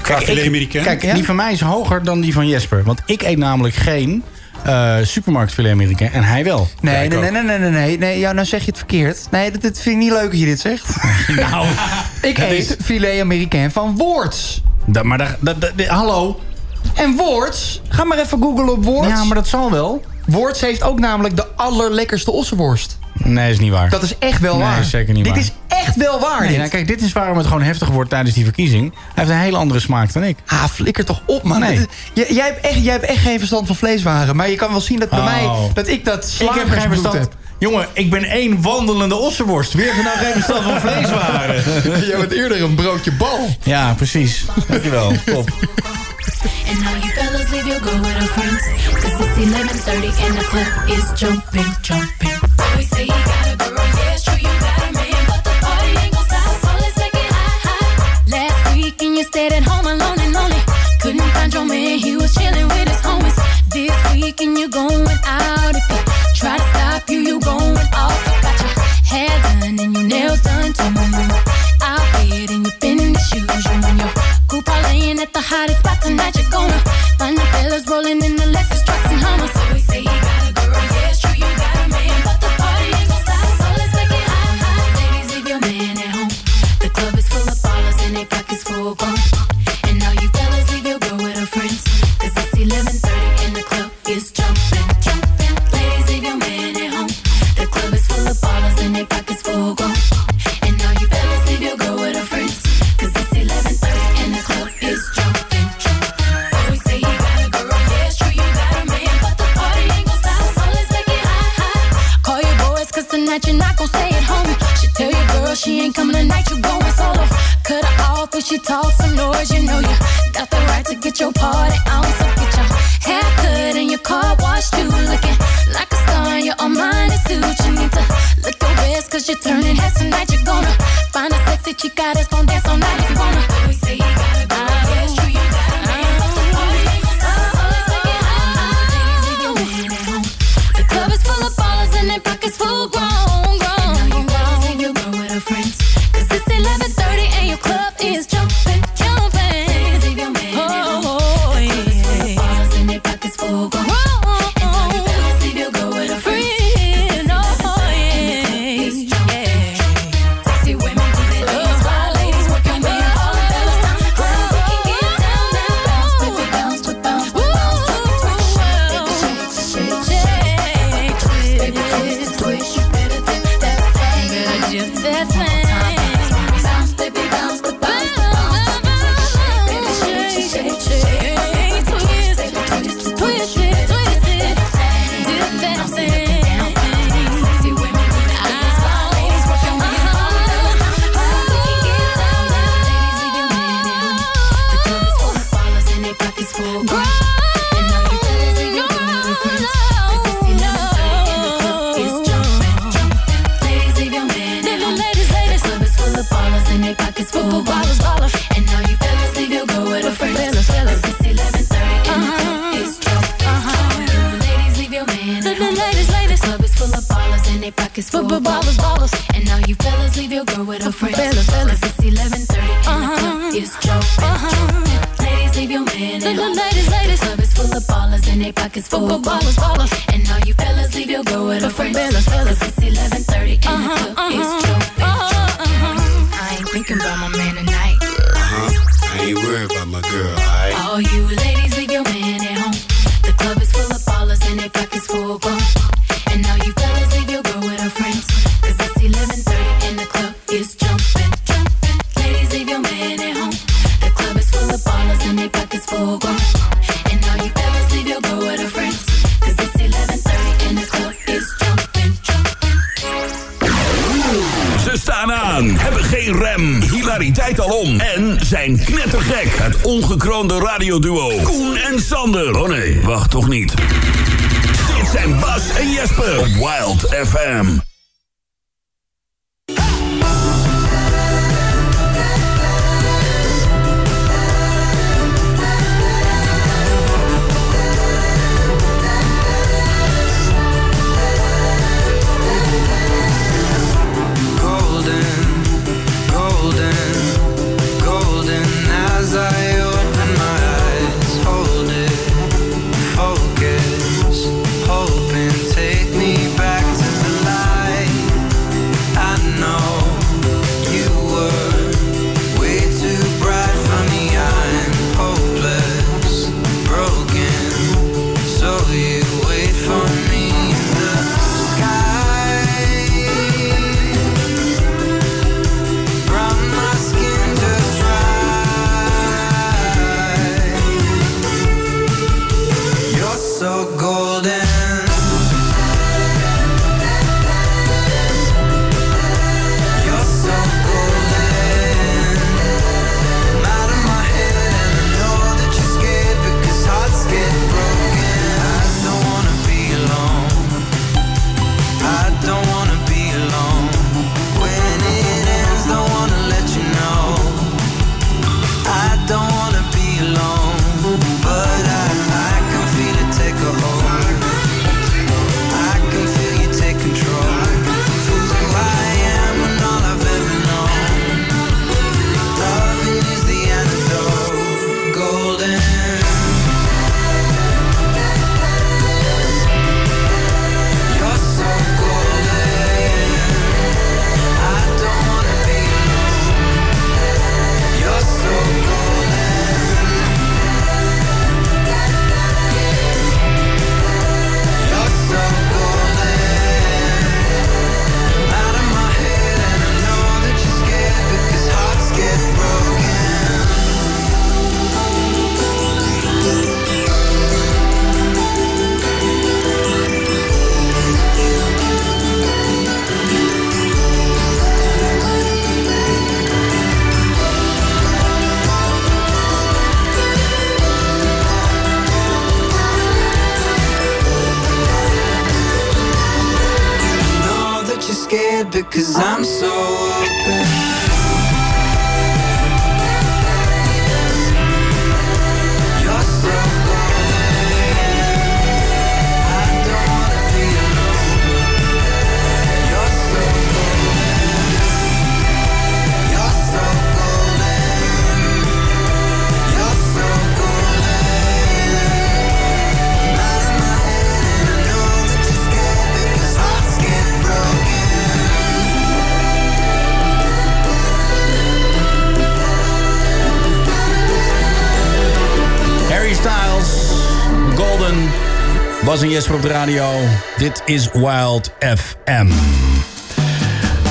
Qua Kijk, filet ik- americain? Kijk, Ja? die van mij is hoger dan die van Jesper. Want ik eet namelijk geen eh supermarkt filet americain en hij wel. Nee, ik nee, nee, nee, nee, nee, nee. Ja, nou zeg je het verkeerd. Nee, dat, dat vind ik niet leuk dat je dit zegt. Nou, ik eet is- filet americain van Worts. Hallo. En Woords. ga maar even googlen op Woorts. Ja, maar dat zal wel. Woorts heeft ook namelijk de allerlekkerste ossenworst. Nee, is niet waar. Dat is echt wel waar. Nee, zeker niet waar. Dit is echt wel waar. Nou, kijk, dit is waarom het gewoon heftig wordt tijdens die verkiezing. Hij heeft een hele andere smaak dan ik. Ah, flikker toch op, man. Jij, hebt echt, hebt echt geen verstand van vleeswaren. Maar je kan wel zien dat bij oh. mij dat ik dat ik heb geen verstand. Heb. Jongen, ik ben één wandelende ossenworst. Weer vandaag even stad van vleeswaren. Jij bent eerder een broodje bal. Ja, precies. Dankjewel. Top. And now you fellas leave your girl with her friends Cause it's 11.30 and the club is jumping, jumping We say you got a girl, yeah it's true you got a man But the party ain't gon' stop, so let's make it high, Last week and you stayed at home alone and lonely Couldn't find your man, he was chilling with his homies This week and you're going out if you Try to stop you, you going off. Got your hair done and your nails done too. I'll get in your business shoes. You and your coupe laying at the hottest spot tonight. You're gonna find the fellas rolling in the Lexus trucks and En Jesper op de radio. Dit is Wild FM.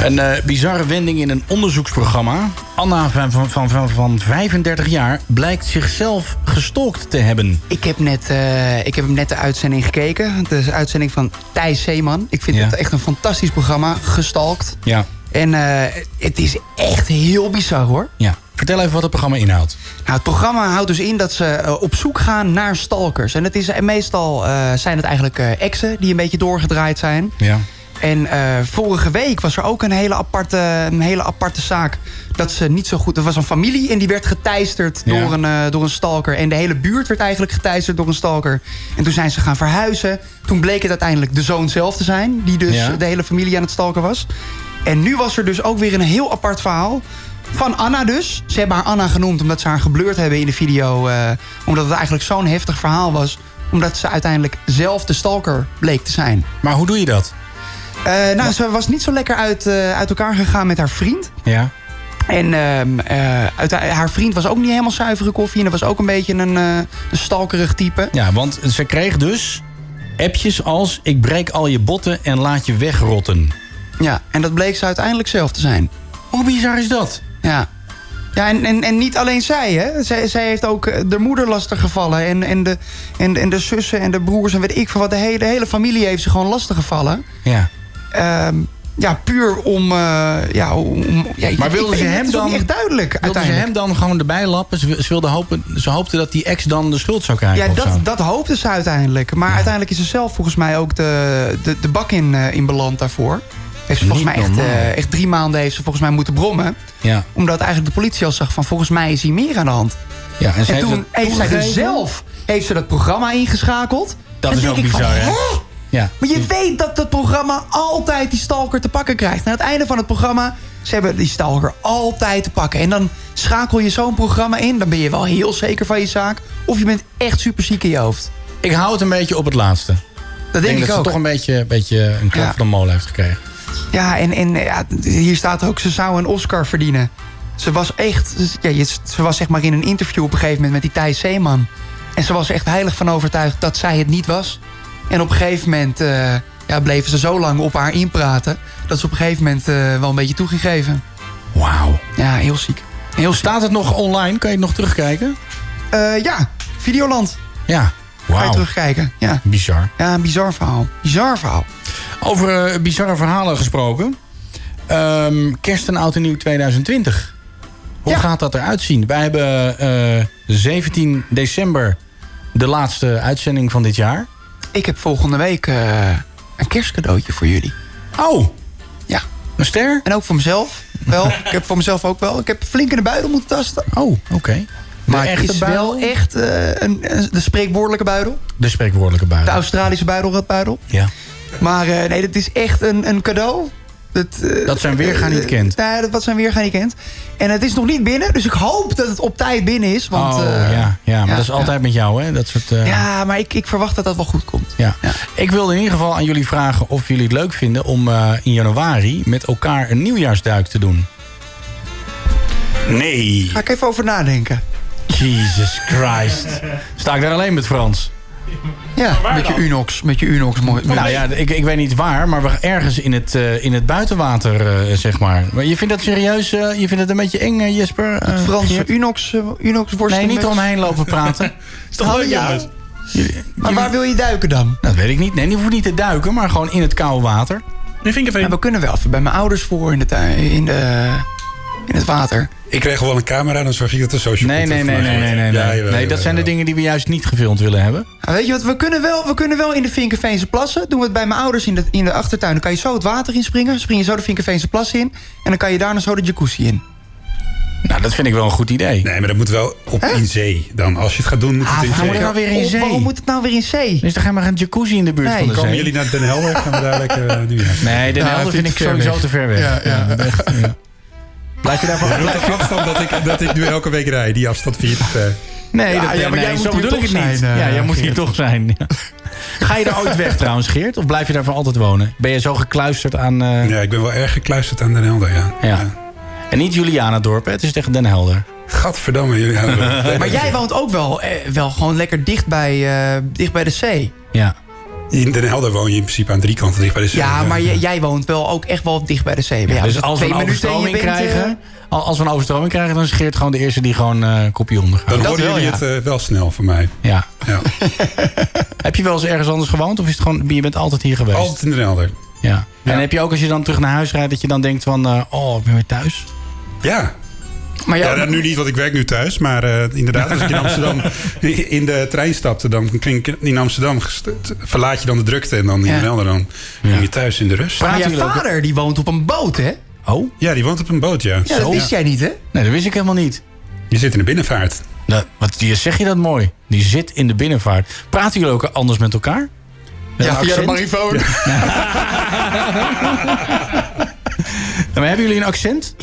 Een eh, bizarre wending in een onderzoeksprogramma. Anna van, van, van, van, van 35 jaar blijkt zichzelf gestalkt te hebben. Ik heb, net, eh, ik heb hem net de uitzending gekeken. De uitzending van Thijs Zeeman. Ik vind Ja. het echt een fantastisch programma. Gestalkt. Ja. En eh, het is echt heel bizar hoor. ja. Vertel even wat het programma inhoudt. Nou, het programma houdt dus in dat ze eh, op zoek gaan naar stalkers. En het is, en meestal eh, zijn het eigenlijk eh, exen die een beetje doorgedraaid zijn. Ja. En eh, vorige week was er ook een hele, aparte, een hele aparte zaak. Dat ze niet zo goed. Er was een familie en die werd geteisterd Ja. door, een, eh, door een stalker. En de hele buurt werd eigenlijk geteisterd door een stalker. En toen zijn ze gaan verhuizen. Toen bleek het uiteindelijk de zoon zelf te zijn. Die dus Ja. de hele familie aan het stalken was. En nu was er dus ook weer een heel apart verhaal. Van Anna dus. Ze hebben haar Anna genoemd omdat ze haar gebleurd hebben in de video. eh, omdat het eigenlijk zo'n heftig verhaal was. Omdat ze uiteindelijk zelf de stalker bleek te zijn. Maar hoe doe je dat? Eh, nou, ze was niet zo lekker uit, eh, uit elkaar gegaan met haar vriend. Ja. En ehm, eh, uit, haar vriend was ook niet helemaal zuivere koffie. En dat was ook een beetje een, een stalkerig type. Ja, want ze kreeg dus appjes als... ik breek al je botten en laat je wegrotten. Ja, en dat bleek ze uiteindelijk zelf te zijn. Hoe bizar is dat? Ja. Ja, en, en, en niet alleen zij, hè. Zij, zij heeft ook eh, de moeder lastig gevallen. En, en, de, en, en de zussen en de broers en weet ik veel wat. De hele, de hele familie heeft ze gewoon lastig gevallen. Ja. Ehm, ja, puur om... eh, ja, om ja, Maar wilden ze hem dan... echt duidelijk, Wilden ze hem dan gewoon erbij lappen? Ze, wil- ze, wilde hopen, ze hoopte dat die ex dan de schuld zou krijgen Ja, dat, dat hoopte ze uiteindelijk. Maar uiteindelijk is ze zelf volgens mij ook de, de, de bak in, eh, in beland daarvoor. Heeft ze volgens mij echt, eh, echt drie maanden heeft ze volgens mij moeten brommen. Ja. Omdat eigenlijk de politie al zag van volgens mij is hier meer aan de hand. Ja, en toen heeft zij dus zelf heeft ze dat programma ingeschakeld. Dat En is denk ook ik bizar, hè? hè? Ja. Maar je weet dat dat programma altijd die stalker te pakken krijgt. Aan het einde van het programma, ze hebben die stalker altijd te pakken. En dan schakel je zo'n programma in, dan ben je wel heel zeker van je zaak. Of je bent echt super ziek in je hoofd. Ik hou het een beetje op het laatste. Dat denk ik dat ze toch een beetje, beetje een klap Ja. van de molen heeft gekregen. Ja, en, en ja, hier staat ook, ze zou een Oscar verdienen. Ze was echt, ja, ze was zeg maar in een interview op een gegeven moment met die Thijs Zeeman. En ze was er echt heilig van overtuigd dat zij het niet was. En op een gegeven moment eh, ja, bleven ze zo lang op haar inpraten... dat ze op een gegeven moment eh, wel een beetje toe ging geven. Wauw. Ja, heel ziek. Heel ziek. Staat het nog online? Kan je het nog terugkijken? Eh, ja, Videoland. Ja. Ga je terugkijken. Ja. Bizar. ja, een bizar verhaal. Bizar verhaal. Over eh, bizarre verhalen gesproken. Ehm, kerst en oud en nieuw 2020. Hoe gaat dat eruit zien? Wij hebben eh 17 december de laatste uitzending van dit jaar. Ik heb volgende week eh, een kerstcadeautje voor jullie. Oh. Ja. Een ster? En ook voor mezelf. Wel, ik heb voor mezelf ook wel. Ik heb flink in de buidel moeten tasten. Oh, oké. Maar De het echte is buidel? wel echt eh, een, een- de spreekwoordelijke buidel. De spreekwoordelijke De buidel. Australische buidelratbuidel. Ja. Maar eh, nee, dat is echt een, een cadeau. Dat, eh, Dat zijn weerga niet kent. Nee, dat wat zijn weerga niet kent. En het is nog niet binnen, dus ik hoop dat het op tijd binnen is. Want, oh, ja, ja, maar ja, dat is altijd met jou, hè? Dat soort, eh, Ja, maar ik, ik verwacht dat dat wel goed komt. Ja. Ik wilde in ieder geval aan jullie vragen of jullie het leuk vinden om eh, in januari met elkaar een nieuwjaarsduik te doen. Nee. Ga ik even over nadenken. Jesus Christ. Sta ik daar alleen met Frans? Ja, met je Unox. Met je Unox. Mooi. Nou ja, ik, ik weet niet waar, maar we ergens in het, eh, in het buitenwater, eh, zeg maar. Maar je vindt dat serieus, eh, je vindt het een beetje eng, Jesper? Eh, Franse? Unox, Unox Nee, worsteling. niet omheen lopen praten. Is toch Oh, leuk, ja. jongens? Maar waar wil je duiken dan? Dat weet ik niet. Nee, je hoeft niet te duiken, maar gewoon in het koude water. Nu vind ik even... Ja, we kunnen wel even bij mijn ouders voor in de tuin. In de, in het water. Ik kreeg wel een camera, dan zorg ik dat de social Nee, nee, nee, nee, nee, nee. Ja, nee. jawel, nee, dat jawel, zijn de dingen die we juist niet gefilmd willen hebben. Nou, weet je wat, we kunnen, wel, we kunnen wel in de Vinkenveense plassen. Doen we het bij mijn ouders in de, in de achtertuin. Dan kan je zo het water inspringen. Spring je zo de Vinkenveense plas in. En dan kan je daarna zo de jacuzzi in. Nou, dat vind ik wel een goed idee. Nee, maar dat moet wel op in zee. Dan, als je het gaat doen, moet het Ah, in gaan zee. er nou weer in Oh, zee? waarom moet het nou weer in zee? Dus dan gaan we een jacuzzi in de buurt Nee. van de Komen zee. jullie naar Den Helder? Gaan we daar lekker eh, nu? Nee, Den Ja, Helder vind ik sowieso te ver weg. Ja, ja. echt, ja. Blijf je daarvan... Je de afstand dat ik, dat ik nu elke week rijd. Die afstand vind je te ver. Nee, Ja, dat, ja, maar nee jij moet zo hier bedoel ik toch het niet. zijn, eh, ja, jij moet hier toch zijn. Ga je daar ooit weg trouwens, Geert? Of blijf je daar voor altijd wonen? Ben je zo gekluisterd aan... eh, Ja, ik ben wel erg gekluisterd aan Den Helder, ja. ja. En niet Julianadorp, hè? het is tegen Den Helder. Gadverdamme. jullie hebben- Maar jij woont ook wel, eh, wel gewoon lekker dicht bij, eh, dicht bij de zee. Ja. In Den Helder woon je in principe aan drie kanten dicht bij de zee. Ja, maar jij, jij woont wel ook echt wel dicht bij de zee. Dus het als we een overstroming bent, eh, krijgen... al- Als we een overstroming krijgen, dan is Geert gewoon de eerste die gewoon eh kopje onder gaat. Dan horen wel, jullie ja. het eh, wel snel van mij. Ja. Ja. Heb je wel eens ergens anders gewoond? Of is het gewoon, je bent altijd hier geweest? Altijd in Den Helder. Ja. En heb je ook als je dan terug naar huis rijdt... dat je dan denkt van... eh, oh, ik ben weer thuis? Ja. Maar Ja, ja, nou, nu niet, want ik werk nu thuis. Maar eh, inderdaad, als ik in Amsterdam in de trein stapte... dan klink ik in Amsterdam verlaat je dan de drukte... en dan in Ja. Dan ben je thuis in de rust. maar ook- vader die woont op een boot, hè? Oh? Ja, die woont op een boot, ja. Ja, dat Zo. wist jij niet, hè? Nee, dat wist ik helemaal niet. Je zit in de binnenvaart. Nou, wat, die- zeg je dat mooi? Die zit in de binnenvaart. Praten jullie ook anders met elkaar? Met Ja, via de marifoon. Maar hebben jullie een accent?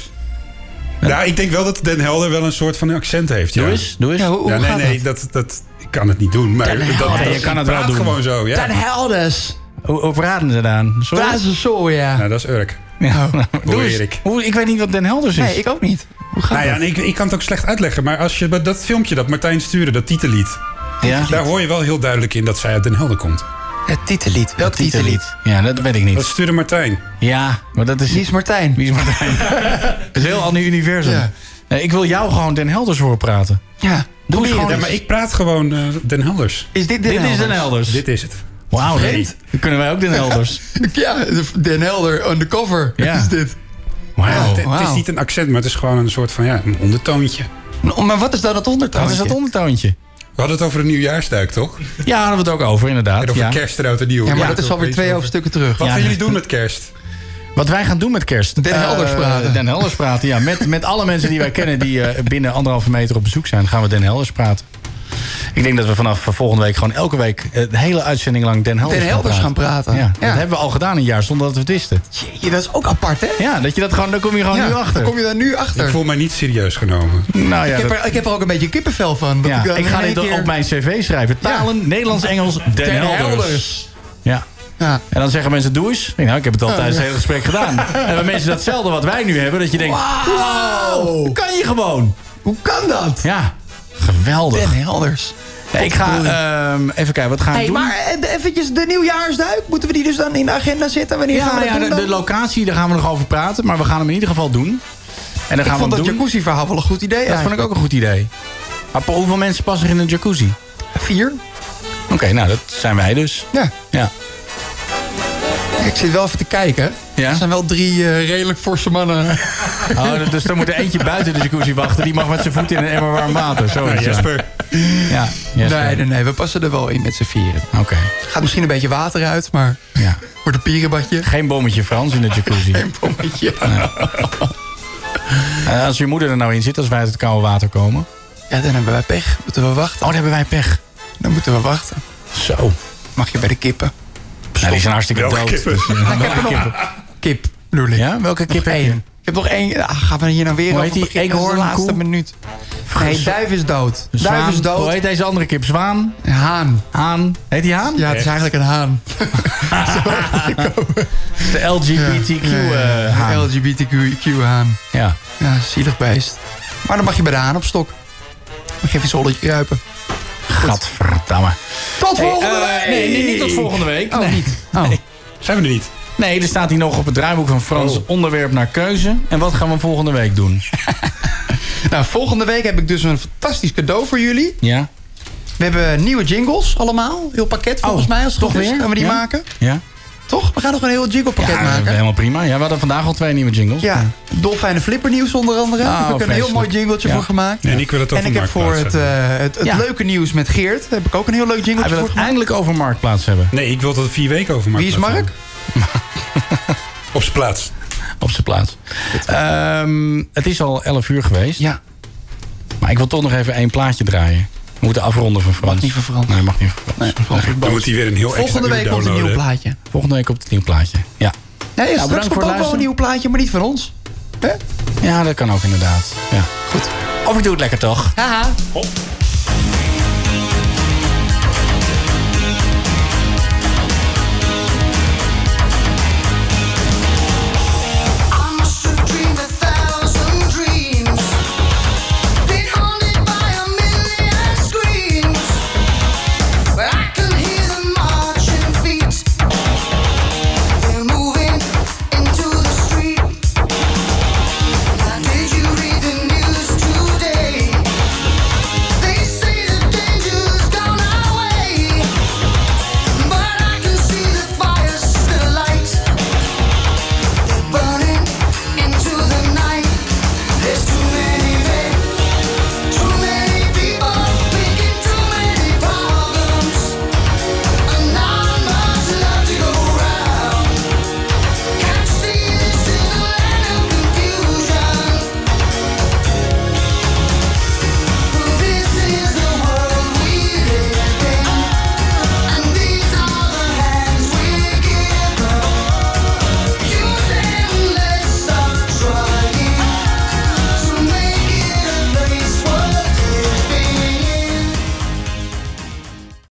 Ja, ik denk wel dat Den Helder wel een soort van accent heeft. Ja. Doe eens, doe eens. Ja, hoe, hoe Ja, nee, gaat nee, dat? dat, dat, ik kan het niet doen. Maar Den dat, je kan het wel doen. gewoon zo, ja. Den Helders. Hoe, hoe praten ze dan? Sorry? Praat ze zo, ja. Nou, dat is Urk. Ja, nou, doe eens. Erik. Hoe, ik weet niet wat Den Helders is. Nee, ik ook niet. Hoe gaat Nou ja, ik, ik kan het ook slecht uitleggen. Maar als je dat filmpje dat Martijn stuurde, dat titellied... ja? daar hoor je wel heel duidelijk in dat zij uit Den Helder komt. Het titellied. Welk titellied? Ja, dat weet ik Dat niet. stuurde Martijn. Ja, maar dat is... Wie is Martijn? Wie is Martijn? dat is een heel ander universum. Ja. Nee, ik wil jou gewoon Den Helders horen praten. Ja. Doe je gewoon Ja, maar ik praat gewoon eh, Den Helders. Is dit Den Dit is Helders? Den Helders. Dit is het. Wauw, Nee. nee. Dan kunnen wij ook Den Helders. Ja, de- Den Helder undercover. Ja. Wat is dit? Wauw. Het, het is niet een accent, maar het is gewoon een soort van ja, een ondertoontje. Maar wat is dan het ondertoontje? Wat is dat ondertoontje? We hadden het over een nieuwjaarsduik, toch? Ja, daar hadden we het ook over, inderdaad. En over Ja. kerst oud en nieuw. Ja, maar Ja, dat is alweer twee hoofdstukken terug. Wat Ja. gaan jullie doen met kerst? Wat wij gaan doen met kerst. Den Helders Eh, praten. Den Helders praten, ja. Met, met alle mensen die wij kennen die eh, binnen anderhalve meter op bezoek zijn, gaan we Den Helders praten. Ik denk dat we vanaf volgende week gewoon elke week eh, de hele uitzending lang Den Helders, Den Helders gaan praten. Ja, Ja. Dat hebben we al gedaan een jaar zonder dat we het wisten. Jeetje, dat is ook apart, hè? Ja, dat je dat gewoon, dan kom je gewoon Ja, nu achter. Dan kom je daar nu achter. Ik voel mij niet serieus genomen. Nou ja, ik, heb dat- er, ik heb er ook een beetje kippenvel van. dat ja, dan ik ga dit keer- op mijn cv schrijven. Talen, Nederlands, Engels, Den, Den Helders. Helders. Ja. Ja. En dan zeggen mensen, doe eens. Nou, ik heb het al tijdens het hele gesprek gedaan. En dan mensen datzelfde wat wij nu hebben. Dat je denkt, wow, Wow. kan je gewoon. Hoe kan dat? Ja, geweldig. Helders. Ja, ik ga ehm, even kijken, wat ga ik Hey, doen? maar eh, eventjes de nieuwjaarsduik. Moeten we die dus dan in de agenda zetten? Wanneer gaan ja, we dat ja doen de, dan? de locatie, daar gaan we nog over praten. Maar we gaan hem in ieder geval doen. En dan ik gaan vond we dat jacuzzi-verhaal wel een goed idee Dat vond ik ook een goed idee. Maar hoeveel mensen passen er in een jacuzzi? Vier. Oké, nou, dat zijn wij dus. Ja. Ja. Ik zit wel even te kijken. Ja? Er zijn wel drie eh, redelijk forse mannen. Oh, dus er moet er eentje buiten de jacuzzi wachten. Die mag met zijn voet in een emmer warm water. Zo is. Ja, nee, nee. We passen er wel in met z'n vieren. Oké. Gaat misschien een beetje water uit, maar Ja. wordt een pierenbadje. Geen bommetje Frans in de jacuzzi. Geen bommetje. Eh, als je moeder er nou in zit, als wij uit het koude water komen. Ja, dan hebben wij pech. Moeten we wachten. Oh, dan hebben wij pech. Dan moeten we wachten. Zo. Mag je bij de kippen? Nou, die zijn hartstikke Welke dood. kippen? Dus, ik welke nog- kippen? Kip, bedoel ik. Ja, welke kip heb je? één. Ik heb nog één. Ah, gaan we hier nou weer Hoe heet die? Dat is Eekhoorn, de laatste koe? minuut. Nee, duif is dood. Zwaan. Duif is dood. Hoe heet deze andere kip? Zwaan? Haan. Haan? Heet die haan? Ja, het is eigenlijk een haan. De LGBTQ eh, haan. LGBTQ haan. Ja. Ja, zielig beest. Maar dan mag je bij de haan op stok. Mag je even zo'n zolletje kruipen. Gadverdamme. Tot Hey, volgende eh, week! nee, nee, niet tot volgende week. Oh, nee. niet. Oh. Zijn we er niet? Nee, er staat hier nog op het draaiboek van Frans Oh. onderwerp naar keuze. En wat gaan we volgende week doen? Nou, volgende week heb ik dus een fantastisch cadeau voor jullie. Ja? We hebben nieuwe jingles allemaal. Heel pakket volgens Oh, mij, als het toch weer? Gaan we die Ja? maken. Ja? Toch? We gaan nog een heel jinglepakket Ja, maken. helemaal prima. Ja, we hadden vandaag al twee nieuwe jingles. Ja, Dolfijne Flippernieuws onder andere. Oh, Daar heb ik een heel mooi jingletje Ja. voor gemaakt. En ik wil het over En ik heb voor het, Marktplaats eh, het, het Ja. leuke nieuws met Geert... heb ik ook een heel leuk Hij jingletje wil voor het gemaakt. eindelijk over Marktplaats hebben. Nee, ik wil dat het vier weken over Wie is Marktplaats Mark? Op zijn plaats. Op zijn plaats. Ehm, het is al 11 uur geweest. Ja. Maar ik wil toch nog even één plaatje draaien. We moeten afronden van Frans. Mag niet van Frans. Nee, mag niet van Frans. Dan moet hij weer een heel Volgende week komt een nieuw plaatje. Volgende week komt het nieuw plaatje. Ja. Nee, Nou, straks bedankt voor komt ook wel een nieuw plaatje, maar niet van ons. Hè? Ja, dat kan ook inderdaad. Ja. Goed. Of ik doe het lekker toch? Haha. Hop.